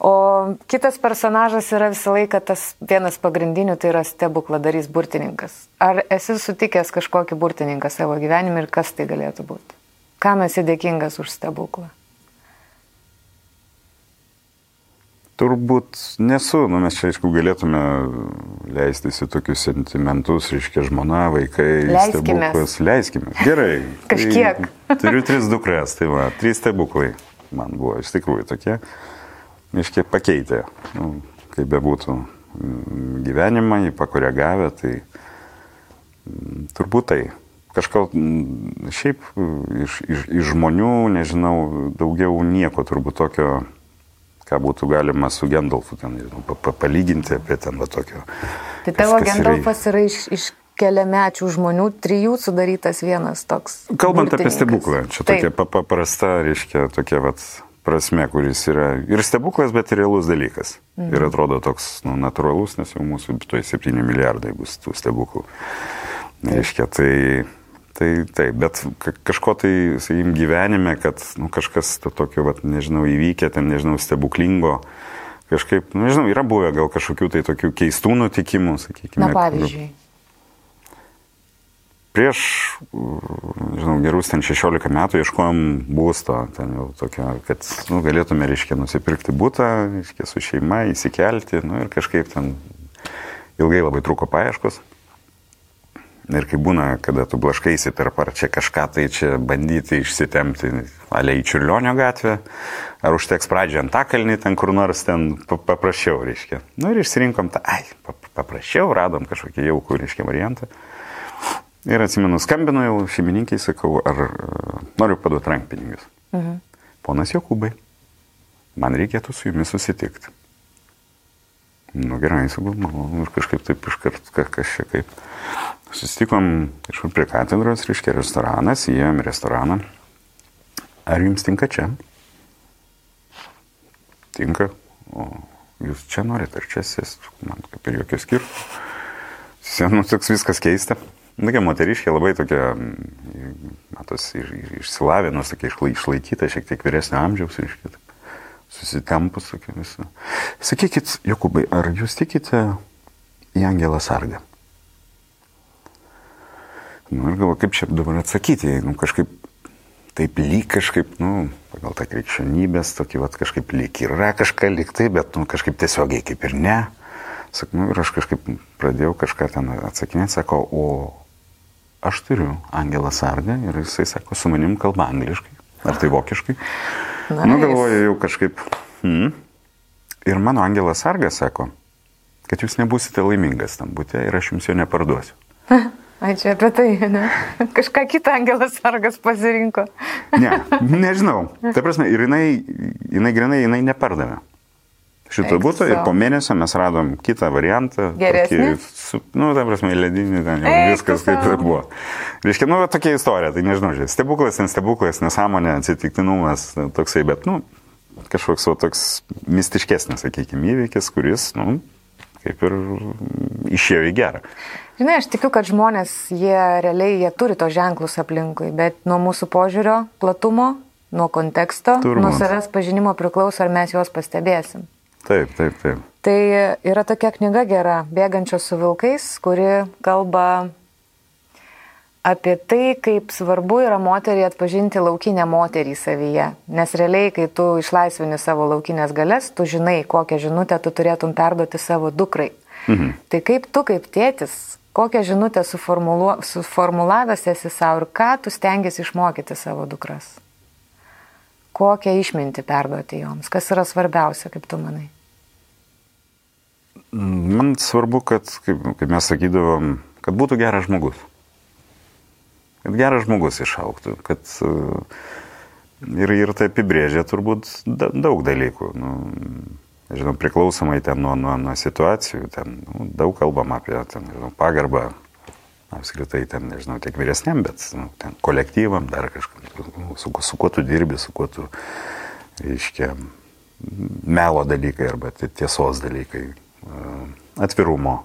[SPEAKER 3] O kitas personažas yra visą laiką tas vienas pagrindinių, tai yra stebukladarys burtininkas. Ar esi sutikęs kažkokį burtininką savo gyvenime ir kas tai galėtų būti? Kam esi dėkingas už stebuklą?
[SPEAKER 2] Turbūt nesu, nu, mes čia, aišku, galėtume leistis į tokius sentimentus, reiškia, žmona, vaikai,
[SPEAKER 3] Leiskime.
[SPEAKER 2] stebuklas. Leiskime. Gerai.
[SPEAKER 3] Kažkiek.
[SPEAKER 2] Tai, turiu tris dukras, tai va, trys stebuklai man buvo iš tikrųjų tokie reiškia, pakeitė, nu, kaip bebūtų mm, gyvenimą, jį pakoregavę, tai mm, turbūt tai. Kažko mm, šiaip iš, iš, iš žmonių, nežinau, daugiau nieko turbūt tokio, ką būtų galima su Gendalfu ten, nežinau, pa, pa, palyginti apie ten va tokio.
[SPEAKER 3] Tai tavo Gendalfas yra iš, iš keliamečių žmonių, trijų sudarytas vienas toks.
[SPEAKER 2] Kalbant apie
[SPEAKER 3] burtininkas.
[SPEAKER 2] stebuklą, čia tokia pa- paprasta, reiškia, tokia vat prasme, kuris yra ir stebuklas, bet ir realus dalykas. Mhm. Ir atrodo toks nu, natūralus, nes jau mūsų tuoj 7 milijardai bus tų stebuklų. Reiškia, tai, tai taip, bet ka- kažko tai, sakykim, gyvenime, kad nu, kažkas to tokio, vat, nežinau, įvykę, ten, nežinau, stebuklingo, kažkaip, nu, nežinau, yra buvę gal kažkokių tai tokių keistų nutikimų, sakykime.
[SPEAKER 3] Na,
[SPEAKER 2] kur-
[SPEAKER 3] pavyzdžiui.
[SPEAKER 2] Prieš, žinau, gerus ten 16 metų ieškojom būsto, ten jau tokio, kad nu, galėtume, reiškia, nusipirkti būtą, reiškia, su šeima, įsikelti, nu ir kažkaip ten ilgai labai truko paieškos. Ir kai būna, kada tu blaškaisi tarp ar čia kažką tai čia bandyti išsitemti, aliai Čiurlionio gatvę, ar užteks pradžią ant takalnį, ten kur nors ten pa- paprasčiau, reiškia. Nu ir išsirinkom tą, ai, pap- paprasčiau, radom kažkokį jaukų, reiškia, variantą. Ir atsimenu, skambinu jau šeimininkai, sakau, ar e, noriu paduoti rankpinigius. Mhm. Ponas Jokūbai, man reikėtų su jumis susitikti. Nu gerai, sakau, malonu, ir kažkaip taip iškart, ka- kas čia kaip. Susitikom kažkur prie katedros, reiškia restoranas, įėjom į restoraną. Ar jums tinka čia? Tinka. O jūs čia norite, ar čia sės? Man kaip ir jokio skirtumo. Sienų toks viskas keista. Tokia moteriškė labai tokia, mm, matosi, iš- iš- išsilavinus, tokia išlai- išlaikyta, šiek tiek vyresnio amžiaus, reiškia, susitempus tokia visą. Sakykit, Jokūbai, ar jūs tikite į Angelą Sargą? Nu, ir galvoju, kaip čia dabar atsakyti, nu, kažkaip taip lyg kažkaip, nu, pagal tą krikščionybės, tokį, va, kažkaip lyg yra kažką lyg tai, bet, nu, kažkaip tiesiogiai kaip ir ne. Sakau, nu, ir aš kažkaip pradėjau kažką ten atsakinėti, sako, o aš turiu Angelą Sargą ir jisai sako, su manim kalba angliškai, ar tai vokiškai.
[SPEAKER 3] Nice.
[SPEAKER 2] Nu, galvoju jau kažkaip. Hmm. Ir mano Angelas Sargas sako, kad jūs nebūsite laimingas tam būte ir aš jums jo neparduosiu.
[SPEAKER 3] Ai, čia apie tai, ne? Kažką kitą Angelas Sargas pasirinko.
[SPEAKER 2] Ne, nežinau. Ta prasme, ir jinai, jinai grinai, jinai nepardavė. Šito
[SPEAKER 3] Eik
[SPEAKER 2] būtų ir po mėnesio mes radom kitą variantą.
[SPEAKER 3] Geresnį?
[SPEAKER 2] tokį Su, nu, ta prasme, ledinį, ten jau
[SPEAKER 3] Eik
[SPEAKER 2] viskas kaip ir buvo. Reiškia, nu, tokia istorija, tai nežinau, žiūrėk, stebuklas, nestebuklas, nesąmonė, atsitiktinumas, toksai, bet, nu, kažkoks va, toks mistiškesnis, sakykime, įvykis, kuris, nu, kaip ir išėjo į gerą.
[SPEAKER 3] Žinai, aš tikiu, kad žmonės, jie realiai, jie turi to ženklus aplinkui, bet nuo mūsų požiūrio platumo, nuo konteksto,
[SPEAKER 2] Turbūt.
[SPEAKER 3] nuo savęs pažinimo priklauso, ar mes juos pastebėsim.
[SPEAKER 2] Taip, taip, taip.
[SPEAKER 3] Tai yra tokia knyga gera, bėgančios su vilkais, kuri kalba apie tai, kaip svarbu yra moteriai atpažinti laukinę moterį savyje. Nes realiai, kai tu išlaisvini savo laukinės galės, tu žinai, kokią žinutę tu turėtum perduoti savo dukrai. Mhm. Tai kaip tu, kaip tėtis, kokią žinutę suformulavęs esi savo ir ką tu stengiasi išmokyti savo dukras? Kokią išmintį perduoti joms? Kas yra svarbiausia, kaip tu manai?
[SPEAKER 2] Man svarbu, kad, kaip, kaip mes sakydavom, kad būtų geras žmogus. Kad geras žmogus išauktų. Kad, e, ir, ir tai apibrėžia turbūt da, daug dalykų. Nu, žinau, priklausomai ten nuo, nuo, nuo situacijų, ten nu, daug kalbam apie ten, žinau, pagarbą. Apskritai ten, nežinau, tiek vyresniam, bet nu, ten kolektyvam, dar kažkam, nu, su, su kuo tu dirbi, su kuo tu, reiškia, melo dalykai arba tie- tiesos dalykai, atvirumo,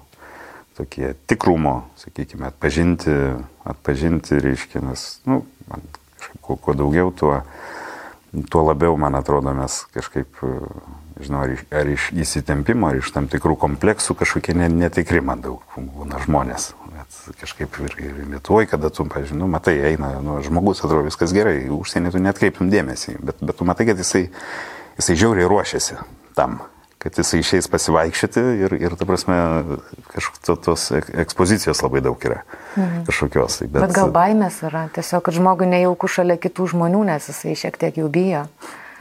[SPEAKER 2] tokie tikrumo, sakykime, atpažinti, atpažinti reiškia, nes, nu, man kažkaip kuo, kuo daugiau, tuo, tuo labiau, man atrodo, mes kažkaip, e, žinau, ar iš, ar iš įsitempimo, ar iš tam tikrų kompleksų kažkokie ne, netikri man daug būna žmonės. Bet kažkaip ir, ir Lietuvoje, kada tu, pažiūrėjau, nu, matai, eina, nu, žmogus atrodo viskas gerai, užsienį tu netkreiptum dėmesį, bet, bet tu matai, kad jisai, jisai žiauriai ruošiasi tam, kad jisai išeis pasivaikščioti ir, ir ta prasme, kažkokios tos ek- ekspozicijos labai daug yra. Mhm. Kažkokios. Tai,
[SPEAKER 3] Bet, bet gal baimės yra, tiesiog, kad žmogui nejauku šalia kitų žmonių, nes jisai šiek tiek jų bijo.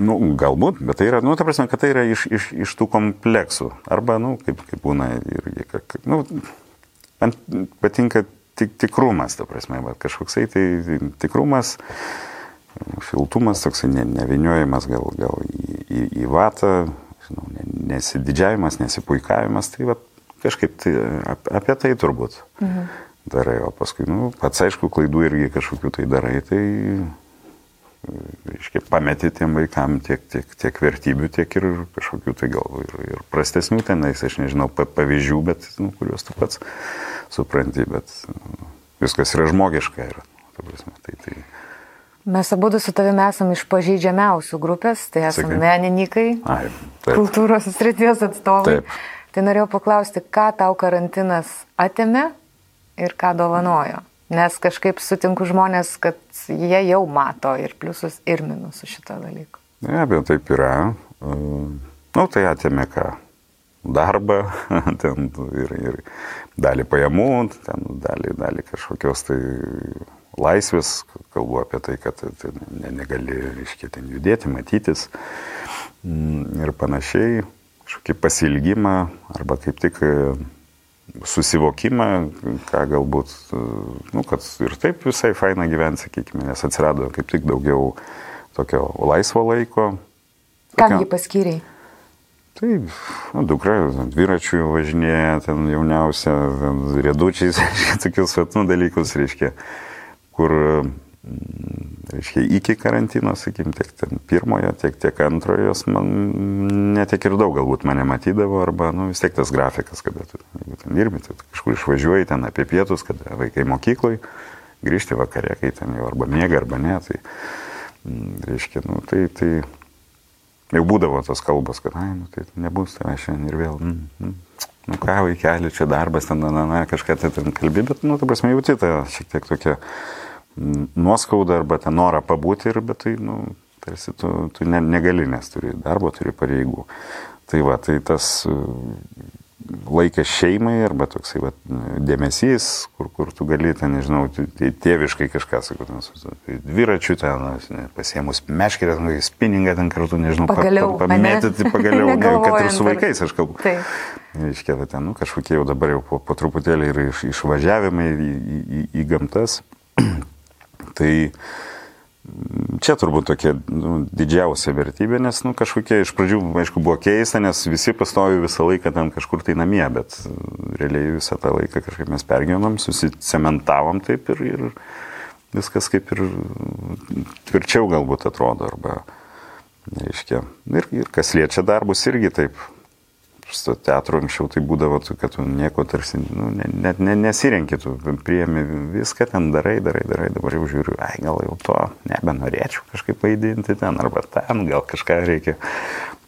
[SPEAKER 2] Nu, galbūt, bet tai yra, nu, ta prasme, kad tai yra iš, iš, iš tų kompleksų. Arba, nu, kaip, kaip būna irgi, ka- ka- nu, man patinka tik, tikrumas, ta prasme, bet kažkoksai tai tikrumas, šiltumas, toksai ne, neviniojimas gal, gal į, į, į vatą, žinau, ne, nesididžiavimas, nesipuikavimas, tai va, kažkaip tai ap, apie tai turbūt. Mhm. darai, o paskui, nu, pats aišku, klaidų irgi kažkokių tai darai, tai reiškia, pameti tiem vaikam tiek, tiek, tiek vertybių, tiek ir kažkokių tai gal ir, ir prastesnių tenais, aš nežinau, pavyzdžių, bet, nu, kuriuos tu pats supranti, bet nu, viskas yra žmogiška. Yra, prasme, tai, tai...
[SPEAKER 3] Mes abu su tavimi esame iš pažeidžiamiausių grupės, tai esame Sakai. menininkai, Ai, taip. kultūros srities atstovai. Taip. Tai norėjau paklausti, ką tau karantinas atėmė ir ką dovanojo. Nes kažkaip sutinku žmonės, kad jie jau mato ir pliusus, ir minusus šito dalyko.
[SPEAKER 2] Ne, bet taip yra. Nu, tai atėmė ką? Darbą, ten ir, ir dalį pajamų, dalį, dalį kažkokios tai laisvės, kalbu apie tai, kad tai ne, negali, reiškia, ten judėti, matytis mm, ir panašiai, kažkokį pasilgymą arba kaip tik susivokimą, ką galbūt, nu, kad ir taip visai faina gyventi, sakykime, nes atsirado kaip tik daugiau tokio laisvo laiko.
[SPEAKER 3] Kam jį paskyrė?
[SPEAKER 2] Taip, nu, dukra dviračių važinėja, ten jauniausia, ten riedučiais, tokius svetų dalykus, reiškia, kur reiškia, iki karantino, sakykim, tiek pirmojo, tiek, tiek antrojo, man netiek ir daug galbūt mane matydavo, arba, nu, vis tiek tas grafikas, kada tu, jeigu ten dirbi, tai kažkur išvažiuoji ten apie pietus, kada vaikai mokyklai, grįžti vakarė, kai ten jau arba mėga, arba ne, tai, reiškia, nu, tai, tai jau būdavo tos kalbos, kad, ai, nu, tai nebus tave šiandien ir vėl, mm, mm, nu ką, vaikeli, čia darbas, ten, na, na, kažką tai ten kalbi, bet, nu, ta prasme, jauti tą šiek tiek tokia nuoskaudą arba tą norą pabūti ir bet tai, nu, tarsi tu, tu ne, negali, nes turi darbo, turi pareigų. Tai va, tai tas e, laikas šeimai arba toksai va, dėmesys, kur, kur tu gali ten, nežinau, tėviškai kažką, sakau, tai dviračių ten, pasiemus meškerę, spinningą ten kartu, nežinau,
[SPEAKER 3] pagaliau,
[SPEAKER 2] pa, pa, pamėtyti pagaliau, ne, kad ir su vaikais aš kalbu. Taip. Iškėlė ten, nu, kažkokie jau dabar jau po, po truputėlį ir iš, išvažiavimai į, į, į, į gamtas. Tai čia turbūt tokia nu, didžiausia vertybė, nes nu, kažkokie iš pradžių, aišku, buvo keista, nes visi pastovi visą laiką ten kažkur tai namie, bet realiai visą tą laiką kažkaip mes pergyvenom, susicementavom taip ir, ir viskas kaip ir tvirčiau galbūt atrodo. Arba, reiškia, ir, ir kas liečia darbus irgi taip su teatru anksčiau tai būdavo, kad tu nieko tarsi, nu, net ne, ne, nesirenki, tu priemi viską ten darai, darai, darai, dabar jau žiūriu, ai gal jau to nebenorėčiau kažkaip vaidinti ten arba ten, gal kažką reikia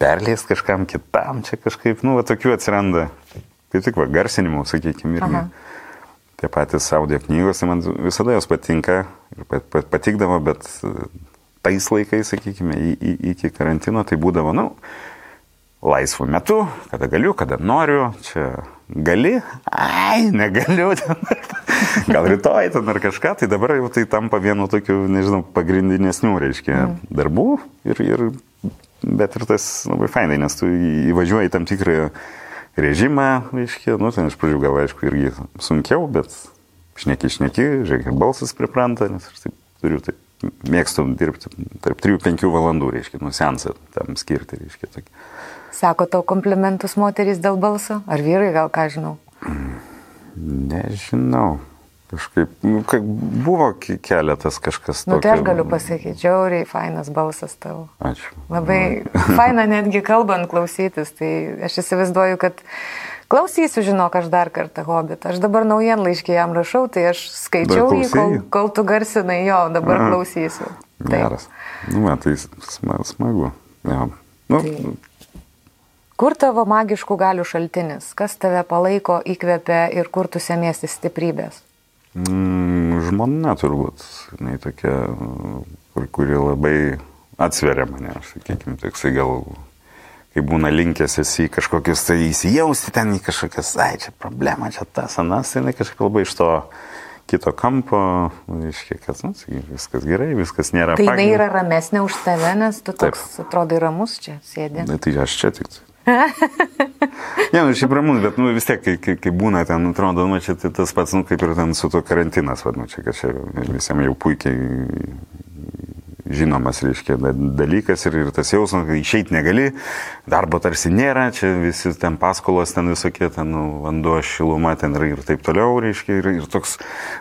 [SPEAKER 2] perleisti kažkam kitam, čia kažkaip, nu, va, tokių atsiranda, tai tik va, garsinimų, sakykime, irgi. Aha. Tie patys audio knygos, tai man visada jos patinka ir patikdavo, bet tais laikais, sakykime, iki karantino tai būdavo, na, nu, laisvu metu, kada galiu, kada noriu, čia gali, ai, negaliu, gal rytoj ten ar kažką, tai dabar jau tai tampa vienu tokiu, nežinau, pagrindinesnių, reiškia, mm. darbų, ir, ir, bet ir tas labai fainai, nes tu įvažiuoji tam tikrą režimą, reiškia, nu, ten iš pradžių gal aišku irgi sunkiau, bet šneki, šneki, žiūrėk, ir balsas pripranta, nes aš taip turiu, taip mėgstu dirbti tarp 3-5 valandų, reiškia, nu, sensą tam skirti, reiškia, tokį.
[SPEAKER 3] Sako tau komplimentus moterys dėl balso? Ar vyrai gal ką žinau?
[SPEAKER 2] Nežinau. Kažkaip, nu, buvo keletas kažkas.
[SPEAKER 3] Nu, tai aš galiu pasakyti, džiauriai fainas balsas tavo.
[SPEAKER 2] Ačiū.
[SPEAKER 3] Labai faina netgi kalbant klausytis, tai aš įsivaizduoju, kad klausysiu, žinok, aš dar kartą hobit. Aš dabar naujienlaiškį jam rašau, tai aš skaičiau jį, kol, kol tu garsinai jo, dabar Aha. klausysiu.
[SPEAKER 2] Taip. Geras. Nu, man tai smagu. Ja. Nu, tai.
[SPEAKER 3] Kur tavo magiškų galių šaltinis? Kas tave palaiko, įkvepia ir kur tu semiesi stiprybės?
[SPEAKER 2] Mm, žmona turbūt, jinai tokia, kur, kuri labai atsveria mane, sakykime, toksai gal, kai būna linkęs esi į kažkokius tai įsijausti ten į kažkokias, ai, čia problema, čia tas, anas, tai jinai kažkaip labai iš to kito kampo, reiškia, kad, nu, viskas gerai, viskas nėra.
[SPEAKER 3] Tai jinai yra ramesnė už tave, nes tu toks, Taip. atrodai, ramus čia sėdė.
[SPEAKER 2] Na, tai aš čia tik. Ne, nu šiaip ramus, bet nu, vis tiek, kai, kai, kai būna ten, atrodo, nu, čia tai tas pats, nu, kaip ir ten su to karantinas, vad, nu, čia, čia visiems jau puikiai žinomas, reiškia, dalykas ir, ir tas jausmas, kad išeiti negali, darbo tarsi nėra, čia visi ten paskolos, ten visokie, ten nu, vanduo, šiluma, ten ir, ir taip toliau, reiškia, ir, ir toks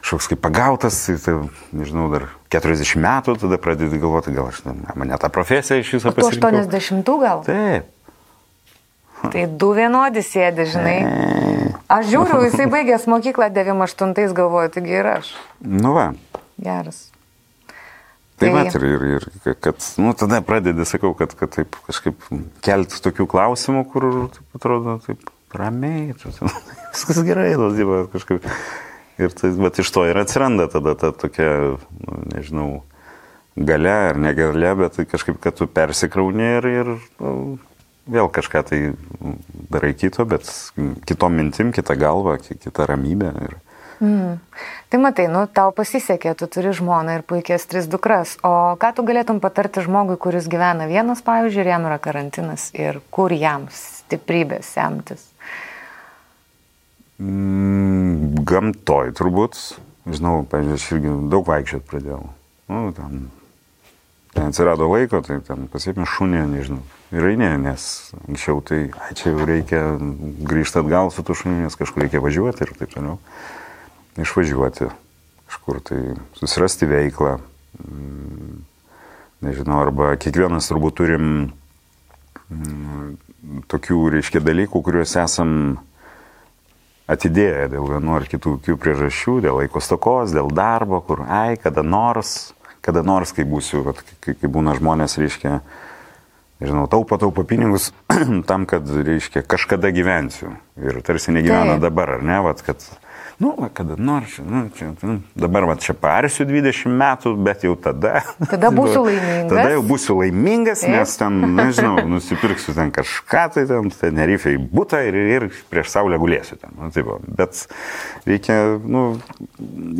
[SPEAKER 2] šoks kaip pagautas, tai, nežinau, dar 40 metų, tada pradedi galvoti, gal aš, mane tą profesiją iš viso
[SPEAKER 3] pasirinkau. 80 gal?
[SPEAKER 2] Taip.
[SPEAKER 3] Tai du vienodi sėdi, žinai. Aš žiūriu, jisai baigęs mokyklą 98 galvoju, taigi ir aš.
[SPEAKER 2] Nu va.
[SPEAKER 3] Geras.
[SPEAKER 2] Tai va, ir, ir, ir kad, nu, tada pradedi, sakau, kad, kad taip kažkaip kelti tokių klausimų, kur, taip atrodo, taip ramiai, viskas gerai, lazyva, kažkaip. Ir tai, bet iš to ir atsiranda tada ta tokia, nu, nežinau, gale ar negale, bet tai kažkaip, kad tu persikrauni ir, ir nu, vėl kažką tai darai kito, bet kitom mintim, kitą galvą, kitą ramybę. Ir...
[SPEAKER 3] Mm. Tai matai, nu, tau pasisekė, tu turi žmoną ir puikias tris dukras. O ką tu galėtum patarti žmogui, kuris gyvena vienas, pavyzdžiui, ir jam yra karantinas ir kur jam stiprybės semtis?
[SPEAKER 2] Mm, gamtoj turbūt. Žinau, pavyzdžiui, aš irgi daug vaikščiot pradėjau. Nu, ten, ten atsirado laiko, tai ten pasiekime šunį, nežinau ir eini, nes anksčiau tai, ai, čia jau reikia grįžti atgal su tu šuniu, nes kažkur reikia važiuoti ir taip toliau. Išvažiuoti kažkur tai, susirasti veiklą. Mm, nežinau, arba kiekvienas turbūt turim mm, tokių, reiškia, dalykų, kuriuos esam atidėję dėl vienų ar kitų priežasčių, dėl laiko stokos, dėl darbo, kur, ai, kada nors, kada nors, kai būsiu, kai, kai būna žmonės, reiškia, žinau, taupo, taupo pinigus tam, kad, reiškia, kažkada gyvensiu. Ir tarsi negyvena Taip. dabar, ar ne, vat, kad, nu, va, kada nors, nu, čia, nu, dabar, va, čia parsiu 20 metų, bet jau tada.
[SPEAKER 3] Tada būsiu laimingas.
[SPEAKER 2] Tada jau būsiu laimingas, Taip. nes ten, nežinau, nusipirksiu ten kažką, tai ten, Tenerifei būtą ir, ir prieš saulę gulėsiu ten. Nu, taip, bet reikia, nu,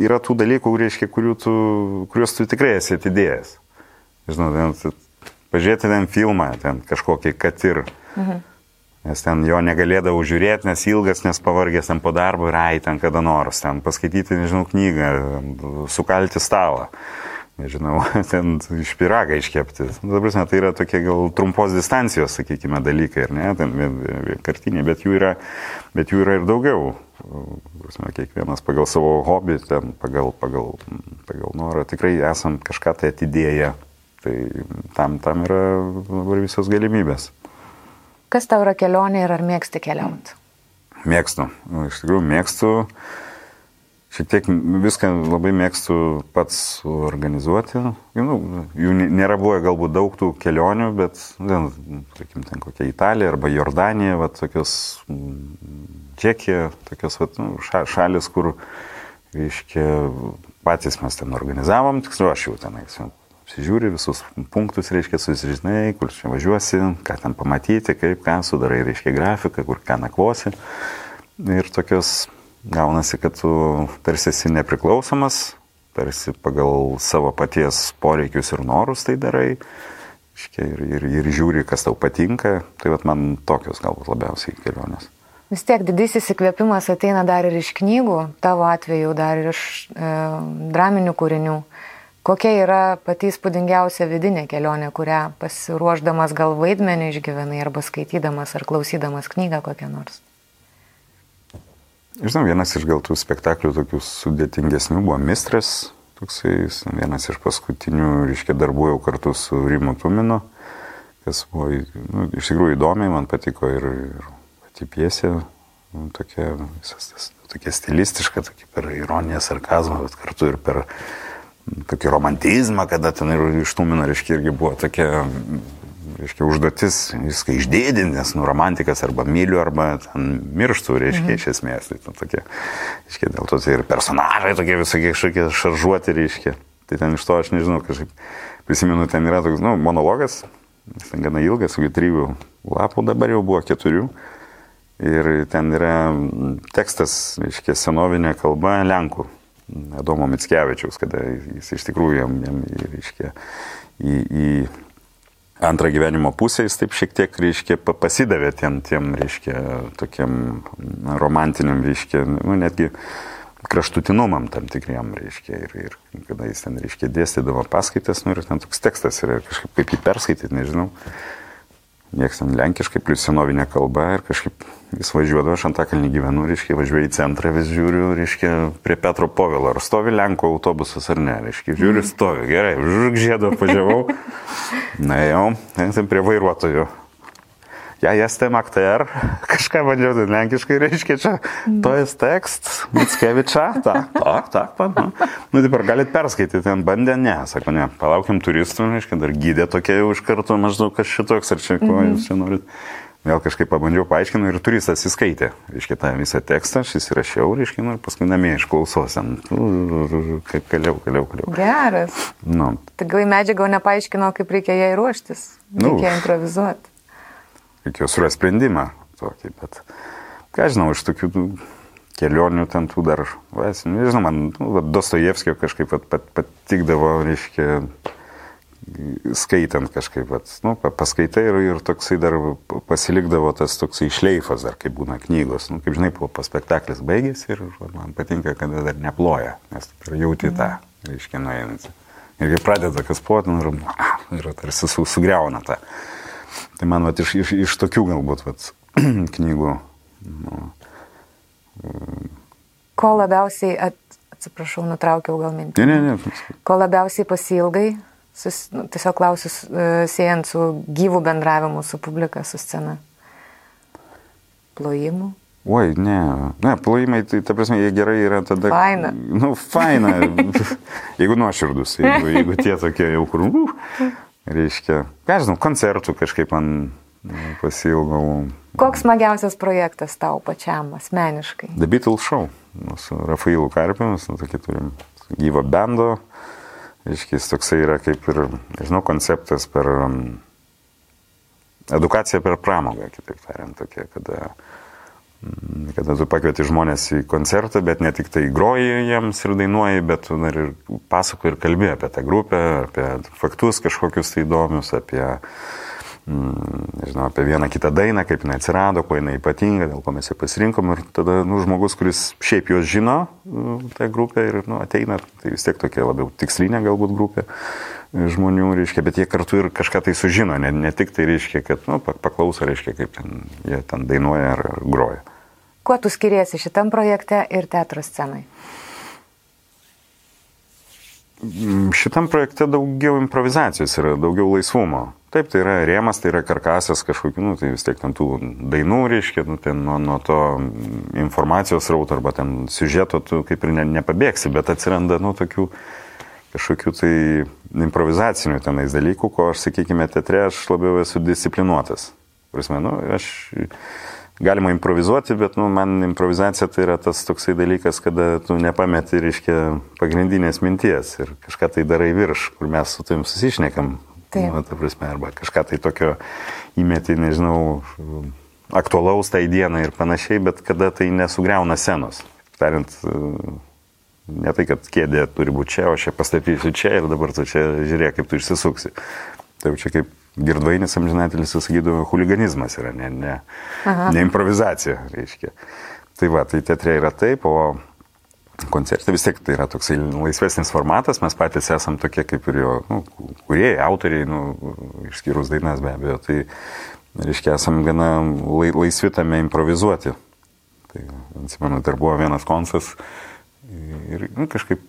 [SPEAKER 2] yra tų dalykų, reiškia, tu, kuriuos tu tikrai esi atidėjęs. Žinau, ten, pažiūrėti ten filmą, ten kažkokį, kad ir. Mhm. Nes ten jo negalėdavau žiūrėti, nes ilgas, nes pavargęs ten po darbo ir ai ten kada nors, ten paskaityti, nežinau, knygą, sukalti stalą, nežinau, ten iš piragą iškepti. Nu, dabar, tai yra tokie gal trumpos distancijos, sakykime, dalykai, ir ne, ten vienkartiniai, bet jų yra, bet jų yra ir daugiau. Prasme, kiekvienas pagal savo hobį, ten, pagal, pagal, pagal norą, tikrai esam kažką tai atidėję Tai tam, tam yra dabar visos galimybės.
[SPEAKER 3] Kas tau yra kelionė ir ar mėgsti keliauti?
[SPEAKER 2] Mėgstu. Nu, iš tikrųjų mėgstu. Šiek tiek viską labai mėgstu pats organizuoti. Nu, jų nėra buvę galbūt daug tų kelionių, bet, ten, tarkim, ten kokia Italija arba Jordanija, va, tokios Čekija, tokios va, nu, šalis, kur, reiškia, patys mes ten organizavom, tiksliau aš jau tenais apsižiūri visus punktus, reiškia, susižinai, kur čia važiuosi, ką ten pamatyti, kaip ką, sudarai, reiškia, grafiką, kur ką nakvosi. Ir tokios gaunasi, kad tu tarsi esi nepriklausomas, tarsi pagal savo paties poreikius ir norus tai darai. Reiškia, ir, ir, ir žiūri, kas tau patinka. Tai vat man tokios galbūt labiausiai kelionės.
[SPEAKER 3] Vis tiek didysis įkvėpimas ateina dar ir iš knygų, tavo atveju dar ir iš e, draminių kūrinių. Kokia yra pati įspūdingiausia vidinė kelionė, kurią pasiruošdamas gal vaidmenį išgyvenai arba skaitydamas ar klausydamas knygą kokią nors?
[SPEAKER 2] Žinau, vienas iš gal tų spektaklių tokių sudėtingesnių buvo Mistras, toksai vienas iš paskutinių, reiškia, darbų jau kartu su Rimu Tuminu, kas buvo nu, iš tikrųjų įdomiai, man patiko ir, ir pati piesė, nu, tokia, visas tas, tokia stilistiška, tokia per ironiją, sarkazmą, bet kartu ir per tokį romantizmą, kada ten ir ištumino, reiškia, irgi buvo tokia, reiškia, užduotis viską išdėdinti, nes, nu, romantikas arba myliu, arba ten mirštų, reiškia, mhm. iš esmės. Tai nu, tokie, reiškia, dėl to tai ir personažai tokie visokie kažkokie šaržuoti, reiškia. Tai ten iš to aš nežinau, kažkaip prisimenu, ten yra toks, nu, monologas, jis ten gana ilgas, su trijų lapų dabar jau buvo keturių. Ir ten yra tekstas, reiškia, senovinė kalba lenkų Adomo Mitskevičiaus, kada jis iš tikrųjų jam, jam reiškia, į, į antrą gyvenimo pusę jis taip šiek tiek, reiškia, pasidavė tiem, tiem reiškia, tokiam romantiniam, reiškia, nu, netgi kraštutinumam tam tikriem, reiškia, ir, ir kada jis ten, reiškia, dėstydavo paskaitas, nu ir ten toks tekstas yra, kažkaip kaip jį perskaityti, nežinau. Niekas ten lenkiškai, plus senovinė kalba ir kažkaip vis važiuodavo, aš antakalnį gyvenu, reiškia, važiuoju į centrą, vis žiūriu, reiškia, prie Petro Povilo, ar stovi Lenko autobusas ar ne, reiškia, žiūriu, stovi, gerai, žurk žiedą važiavau, na jau, ten prie vairuotojų ja jestem aktor, kažką bandžiau, tai lenkiškai reiškia čia, to jest tekst, Mitskevičia, tak, tak, tak, pan. Nu, nu taip ar galit perskaityti, ten bandė, ne, sako, ne, palaukiam turistų, reiškia, dar gydė tokia jau iš karto maždaug kas šitoks, ar čia ko jūs čia norit. Vėl kažkaip pabandžiau paaiškinti ir turistas įskaitė, reiškia, tą visą tekstą, aš įsirašiau, reiškia, nu, ir paskui namie išklausos, kaip kaliau, kaliau, kaliau.
[SPEAKER 3] Geras.
[SPEAKER 2] Nu.
[SPEAKER 3] Tai gal medžiagą nepaaiškino, kaip reikia jai ruoštis,
[SPEAKER 2] Nu.
[SPEAKER 3] reikia improvizuoti.
[SPEAKER 2] Reikėjo surasti sprendimą tokį, bet ką žinau, iš tokių kelionių ten tų dar, vas, nežinau, man nu, va, Dostojevskio kažkaip pat, pat, patikdavo, reiškia, skaitant kažkaip, vat, nu, pa- paskaitai ir, ir toksai dar pasilikdavo tas toksai šleifas, dar kaip būna knygos, nu, kaip žinai, po, spektaklis baigėsi ir va, man patinka, kada dar neploja, nes tu jauti tą, reiškia, nueinant. Ir kai pradeda kas puoti, nu, ir, ir tarsi su, sugriauna tą. Tai man vat, iš, iš, iš tokių galbūt vat, knygų. Nu,
[SPEAKER 3] Ko labiausiai, at, atsiprašau, nutraukiau gal mintį.
[SPEAKER 2] ne, ne, ne.
[SPEAKER 3] Ko labiausiai pasilgai, sus, nu, tiesiog klausiu, uh, siejant su gyvų bendravimu su publika, su scena. Plojimų.
[SPEAKER 2] Oi, ne, ne, plojimai, tai ta prasme, jie gerai yra tada.
[SPEAKER 3] Faina.
[SPEAKER 2] Nu, faina. jeigu nuoširdus, jeigu, jeigu tie tokie jau kur, uh, reiškia, ką žinau, koncertų kažkaip man nu, pasilgau.
[SPEAKER 3] Koks smagiausias projektas tau pačiam asmeniškai?
[SPEAKER 2] The Beatles Show nu, su Rafailu Karpimis, nu, tokį turim gyvą bendo. Reiškia, jis toksai yra kaip ir, nežinau, konceptas per um, edukaciją per pramogą, kitaip tariant, tokia, kada, mm, kada tu pakvieti žmonės į koncertą, bet ne tik tai groji jiems ir dainuoji, bet tu dar ir pasakoji ir kalbė apie tą grupę, apie faktus kažkokius tai įdomius, apie mm, nežinau, apie vieną kitą dainą, kaip jinai atsirado, kuo jinai ypatinga, dėl ko mes ją pasirinkom. Ir tada, nu, žmogus, kuris šiaip jos žino, nu, tą grupę ir, nu, ateina, tai vis tiek tokia labiau tikslinė galbūt grupė e, žmonių, reiškia, bet jie kartu ir kažką tai sužino, ne, ne tik tai reiškia, kad, nu, pa- paklauso, reiškia, kaip ten, jie ten dainuoja ar, ar groja.
[SPEAKER 3] Kuo tu skiriesi šitam projekte ir teatro scenai?
[SPEAKER 2] Mm, Šitam projekte daugiau improvizacijos yra, daugiau laisvumo. Taip, tai yra rėmas, tai yra karkasas kažkokiu, nu, tai vis tiek ten tų dainų, reiškia, nu, ten nuo, nuo to mm, informacijos rauto arba ten siužeto tu kaip ir ne, nepabėgsi, bet atsiranda, nu, tokių kažkokių tai improvizacinių tenais dalykų, ko aš, sakykime, teatre aš labiau esu disciplinuotas. Prasme, nu, aš galima improvizuoti, bet nu, man improvizacija tai yra tas toksai dalykas, kada tu nepameti, reiškia, pagrindinės minties ir kažką tai darai virš, kur mes su tavim susišnekam.
[SPEAKER 3] Taip.
[SPEAKER 2] Nu, ta prasme, arba kažką tai tokio įmeti, nežinau, aktualaus tai dienai ir panašiai, bet kada tai nesugriauna senos. Tariant, ne tai, kad kėdė turi būti čia, o ją pastatysiu čia ir dabar tu čia žiūrėk, kaip tu išsisuksi. Tai jau čia kaip girdvainis amžinatelis sakydavo, huliganizmas yra, ne, ne, ne improvizacija, reiškia. Tai va, tai teatre yra taip, o koncerte vis tiek tai yra toksai laisvesnis formatas, mes patys esam tokie kaip ir jo, nu, kuriejai, autoriai, nu, išskyrus dainas be abejo, tai reiškia, esam gana lai, laisvi tame improvizuoti. Tai, atsimenu, dar buvo vienas koncas ir nu, kažkaip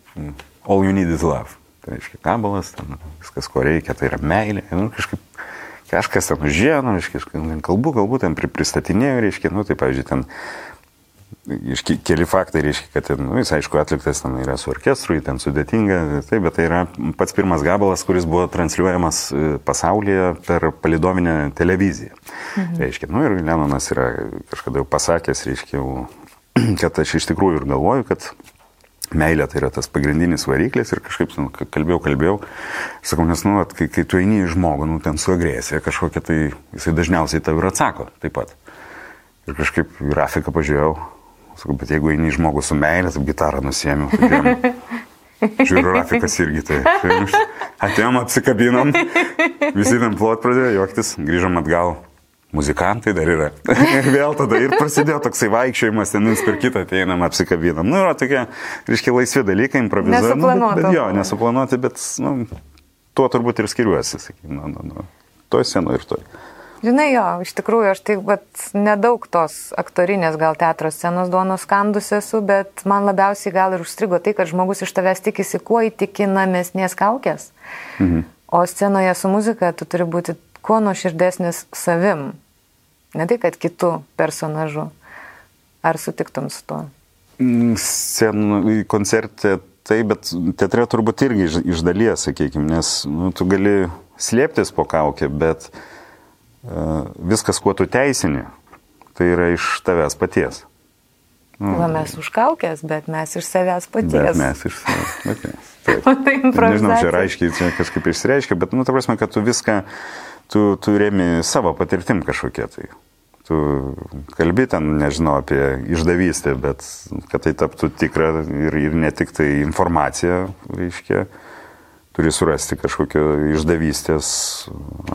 [SPEAKER 2] all you need is love. Tai reiškia, kabalas, ten, viskas, ko reikia, tai yra meilė. Nu, kažkaip kažkas ten užėjo, nu, reiškia, kalbu, galbūt ten pri- pristatinėjau, reiškia, nu, tai, pavyzdžiui, ten iš ke- keli faktai reiškia, kad ten, nu, jis aišku atliktas ten yra su orkestru, ten sudėtinga, taip, bet tai yra pats pirmas gabalas, kuris buvo transliuojamas e, pasaulyje per palidominę televiziją. Mhm. Reiškia, nu ir Lenonas yra kažkada jau pasakęs, reiškia, jau, kad aš iš tikrųjų ir galvoju, kad meilė tai yra tas pagrindinis variklis ir kažkaip nu, kalbėjau, kalbėjau, sakau, nes, nu, vat, kai, kai tu eini į žmogų, nu, ten su agresija kažkokia, tai jisai dažniausiai tau ir atsako taip pat. Ir kažkaip grafiką pažiūrėjau, sakau, bet jeigu eini į žmogų su meilė, tai gitarą nusėmiau. tai Žiūriu, grafikas irgi tai. Atėjom, apsikabinom, visi ten plot pradėjo juoktis, grįžom atgal. Muzikantai dar yra. vėl tada ir prasidėjo toksai vaikščiojimas, ten viens per kitą ateinam, apsikabinam. Nu, yra tokie, reiškia, laisvi dalykai, improvizuojami. Nu, bet, bet jo, nesuplanuoti, bet, nu, tuo turbūt ir skiriuosi, sakykime, nu, nu, nu, toj senu ir toj.
[SPEAKER 3] Žinai, jo, iš tikrųjų, aš taip, bet nedaug tos aktorinės gal teatro scenos duonos skandus esu, bet man labiausiai gal ir užstrigo tai, kad žmogus iš tavęs tikisi kuo įtikinamesnės kaukės. Mhm. O scenoje su muzika tu turi būti kuo nuoširdesnis savim. Ne tai, kad kitų personažų. Ar sutiktum su tuo?
[SPEAKER 2] Mm, Scenų koncerte tai, bet teatre turbūt irgi iš, iš dalies, sakykime, nes nu, tu gali slėptis po kaukę, bet uh, viskas, kuo tu teisini, tai yra iš tavęs paties.
[SPEAKER 3] Nu, Va mes už kaukės, bet mes iš savęs paties.
[SPEAKER 2] Bet mes iš savęs paties. Taip. tai Nežinau, čia aiškiai čia kažkaip išsireiškia, bet, nu, ta prasme, kad tu viską, tu, tu remi savo patirtim kažkokie tai tu kalbi ten, nežinau, apie išdavystę, bet kad tai taptų tikra ir, ir ne tik tai informacija, reiškia, turi surasti kažkokio išdavystės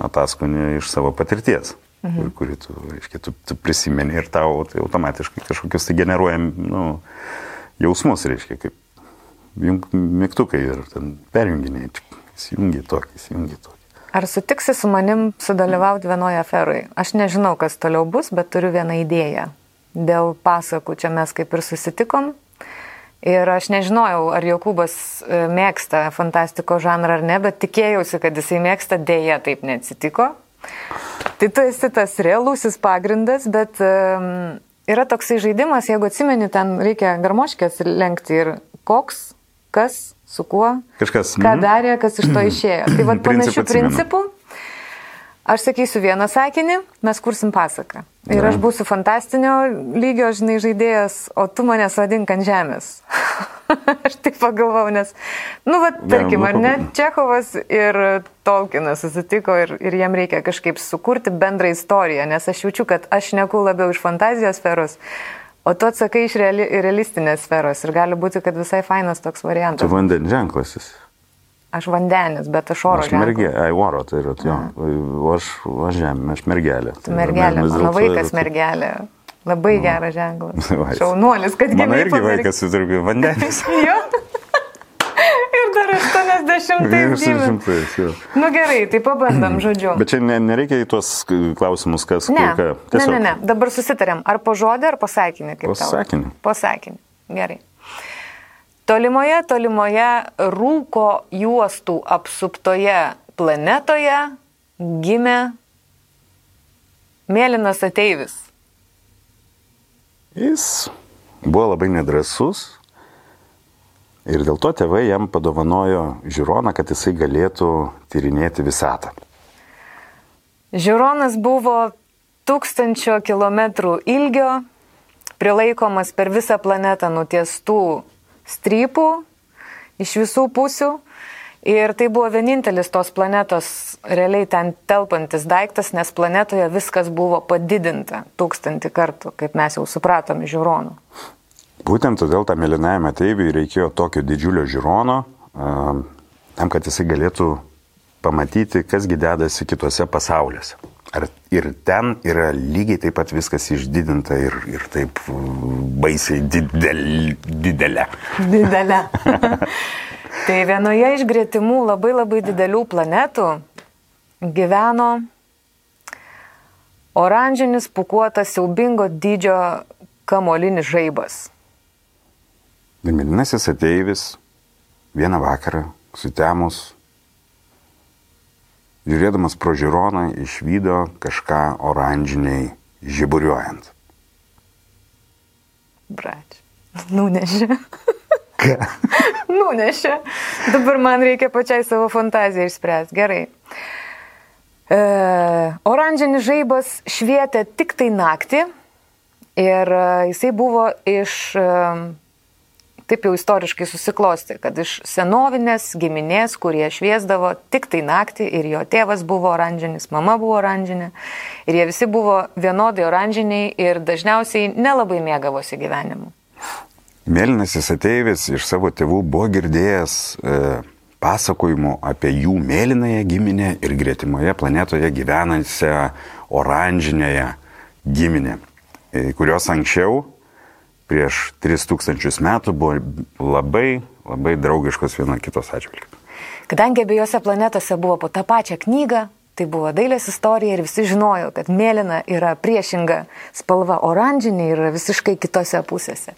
[SPEAKER 2] ataskonį iš savo patirties, mhm. kurį tu, reiškia, tu, tu prisimeni ir tau tai automatiškai kažkokius tai generuojam nu, jausmus, reiškia, kaip mygtukai ir ten perjunginiai, įsijungi tokį, įsijungi tokį.
[SPEAKER 3] Ar sutiksi su manim sudalyvauti vienoje aferoje? Aš nežinau, kas toliau bus, bet turiu vieną idėją. Dėl pasakų čia mes kaip ir susitikom. Ir aš nežinojau, ar Jokūbas e, mėgsta fantastiko žanrą ar ne, bet tikėjausi, kad jisai mėgsta, dėja taip neatsitiko. Tai tu esi tas realusis pagrindas, bet um, yra toksai žaidimas, jeigu atsimeni, ten reikia garmoškės lenkti ir koks, kas, su kuo,
[SPEAKER 2] Kažkas,
[SPEAKER 3] ką mm. darė, kas iš to išėjo. Tai vad panašių principų. Aš sakysiu vieną sakinį, mes kursim pasaką. Ir aš būsiu fantastinio lygio, žinai, žaidėjas, o tu manęs vadink ant žemės. aš taip pagalvojau, nes, nu, va, tarkim, ar ne, Čekovas ir Tolkienas susitiko ir, ir jam reikia kažkaip sukurti bendrą istoriją, nes aš jaučiu, kad aš neku labiau iš fantazijos sferos, O tu atsakai iš reali, realistinės sferos ir gali būti, kad visai fainas toks variantas.
[SPEAKER 2] Tu vandens ženklas esi.
[SPEAKER 3] Aš vandenis, bet aš oro.
[SPEAKER 2] Aš mergelė, ai oro, tai yra, jo. O aš, aš žemė, aš mergelė.
[SPEAKER 3] Tu mergelė, mano vaikas mergelė. Labai geras ženklas. Šaunuolis, kad gimė.
[SPEAKER 2] Mano irgi vaikas, tu turi vandenis.
[SPEAKER 3] jo. Ir dar 80
[SPEAKER 2] gimė.
[SPEAKER 3] Nu gerai, tai pabandom, žodžiu.
[SPEAKER 2] Bet čia ne, nereikia į tuos klausimus, kas
[SPEAKER 3] ne,
[SPEAKER 2] kur ką.
[SPEAKER 3] Tiesiog. Ne, ne, ne, dabar susitarėm. Ar po žodį, ar po sakinį?
[SPEAKER 2] Po sakinį.
[SPEAKER 3] Po sakinį. Gerai. Tolimoje, tolimoje rūko juostų apsuptoje planetoje gimė mėlynas ateivis.
[SPEAKER 2] Jis buvo labai nedrasus, Ir dėl to tėvai jam padovanojo žiūroną, kad jisai galėtų tyrinėti visatą.
[SPEAKER 3] Žiūronas buvo tūkstančio kilometrų ilgio, prilaikomas per visą planetą nutiestų strypų iš visų pusių. Ir tai buvo vienintelis tos planetos realiai ten telpantis daiktas, nes planetoje viskas buvo padidinta tūkstantį kartų, kaip mes jau supratom žiūronų.
[SPEAKER 2] Būtent todėl tam mėlynajam ateiviui reikėjo tokio didžiulio žiūrono, tam, kad jisai galėtų pamatyti, kasgi dedasi kitose pasauliuose. Ar ir ten yra lygiai taip pat viskas išdidinta ir, ir taip baisiai didel, didelė.
[SPEAKER 3] Didelė. tai vienoje iš greitimų labai labai didelių planetų gyveno oranžinis pukuotas siaubingo dydžio kamolinis žaibas.
[SPEAKER 2] Mėlynasis ateivis vieną vakarą sutemus, žiūrėdamas pro žiūroną, išvydo kažką oranžiniai žiburiuojant.
[SPEAKER 3] Brač, nunešė.
[SPEAKER 2] Ką?
[SPEAKER 3] nunešė. Dabar man reikia pačiai savo fantaziją išspręsti. Gerai. E, oranžinis žaibas švietė tik tai naktį ir e, jisai buvo iš e, taip jau istoriškai susiklosti, kad iš senovinės giminės, kurie šviesdavo tik tai naktį ir jo tėvas buvo oranžinis, mama buvo oranžinė ir jie visi buvo vienodai oranžiniai ir dažniausiai nelabai mėgavosi gyvenimu.
[SPEAKER 2] Mėlynasis ateivis iš savo tėvų buvo girdėjęs e, pasakojimų apie jų mėlynąją giminę ir gretimoje planetoje gyvenančią oranžinėje giminė, e, kurios anksčiau, prieš 3000 metų, buvo labai, labai draugiškos viena kitos atžvilgiu.
[SPEAKER 3] Kadangi abiejose planetose buvo po tą pačią knygą, Tai buvo dailės istorija ir visi žinojo, kad mėlyna yra priešinga spalva, oranžinė yra visiškai kitose pusėse.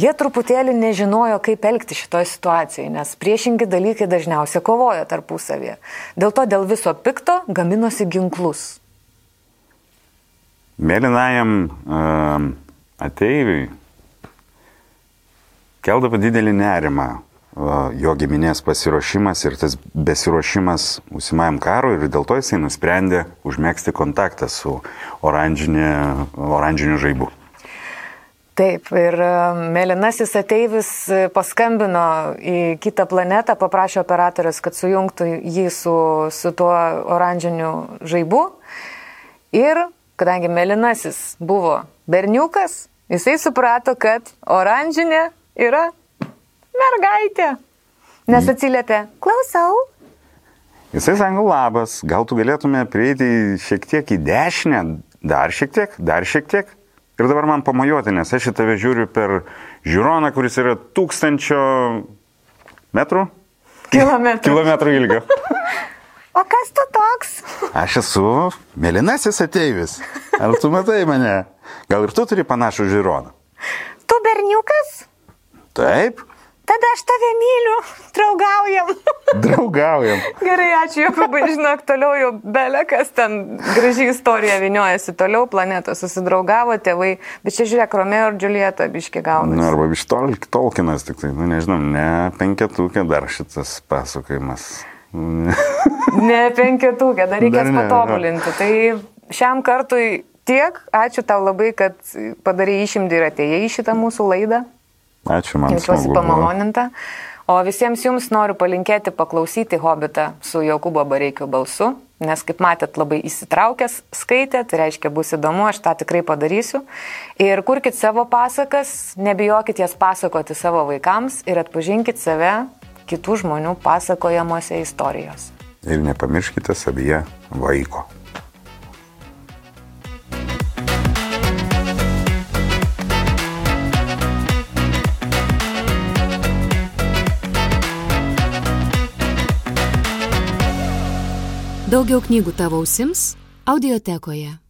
[SPEAKER 3] Jie truputėlį nežinojo, kaip elgti šitoje situacijoje, nes priešingi dalykai dažniausiai kovoja tarpusavėje. Dėl to dėl viso pikto gaminosi ginklus.
[SPEAKER 2] Mėlynajam uh, ateiviui keldavo didelį nerimą jo giminės pasiruošimas ir tas besiruošimas užsimajam karui ir dėl to jisai nusprendė užmėgsti kontaktą su oranžiniu žaibu.
[SPEAKER 3] Taip, ir e, Melinasis ateivis paskambino į kitą planetą, paprašė operatorius, kad sujungtų jį su, su tuo oranžiniu žaibu. Ir kadangi Melinasis buvo berniukas, jisai suprato, kad oranžinė yra mergaitė. Nes atsiliepė, klausau.
[SPEAKER 2] Jisai sako, labas, gal tu galėtume prieiti šiek tiek į dešinę, dar šiek tiek, dar šiek tiek. Ir dabar man pamojuoti, nes aš į tave žiūriu per žiūroną, kuris yra tūkstančio metrų.
[SPEAKER 3] Kilometrų.
[SPEAKER 2] Kilometrų ilgio.
[SPEAKER 3] o kas tu toks?
[SPEAKER 2] Aš esu mėlynasis ateivis. Ar tu matai mane? Gal ir tu turi panašų žiūroną?
[SPEAKER 3] Tu berniukas?
[SPEAKER 2] Taip.
[SPEAKER 3] Tada aš tave myliu, draugaujam.
[SPEAKER 2] Draugaujam.
[SPEAKER 3] Gerai, ačiū, Jokūbai, žinok, toliau jau belekas ten graži istorija viniojasi, toliau planetos susidraugavo tėvai, bet čia žiūrėk, Romeo ir Julieta biški gauna.
[SPEAKER 2] Na, arba biški tol, Tolkienas, tik tai, nu nežinau, ne penketukė dar šitas pasakojimas.
[SPEAKER 3] ne penketukė, dar reikės dar ne, patobulinti. Tai šiam kartui tiek, ačiū tau labai, kad padarai išimdį ir atėjai į šitą mūsų laidą.
[SPEAKER 2] Ačiū man.
[SPEAKER 3] Jaučiuosi pamaloninta. O visiems jums noriu palinkėti paklausyti Hobitą su Jokūbo Bareikio balsu, nes kaip matėt labai įsitraukęs skaitėt, tai reiškia bus įdomu, aš tą tikrai padarysiu. Ir kurkite savo pasakas, nebijokit jas pasakoti savo vaikams ir atpažinkit save kitų žmonių pasakojamuose istorijos.
[SPEAKER 2] Ir nepamirškite savyje vaiko.
[SPEAKER 1] Daugiau knygų tavo ausims audiotekoje.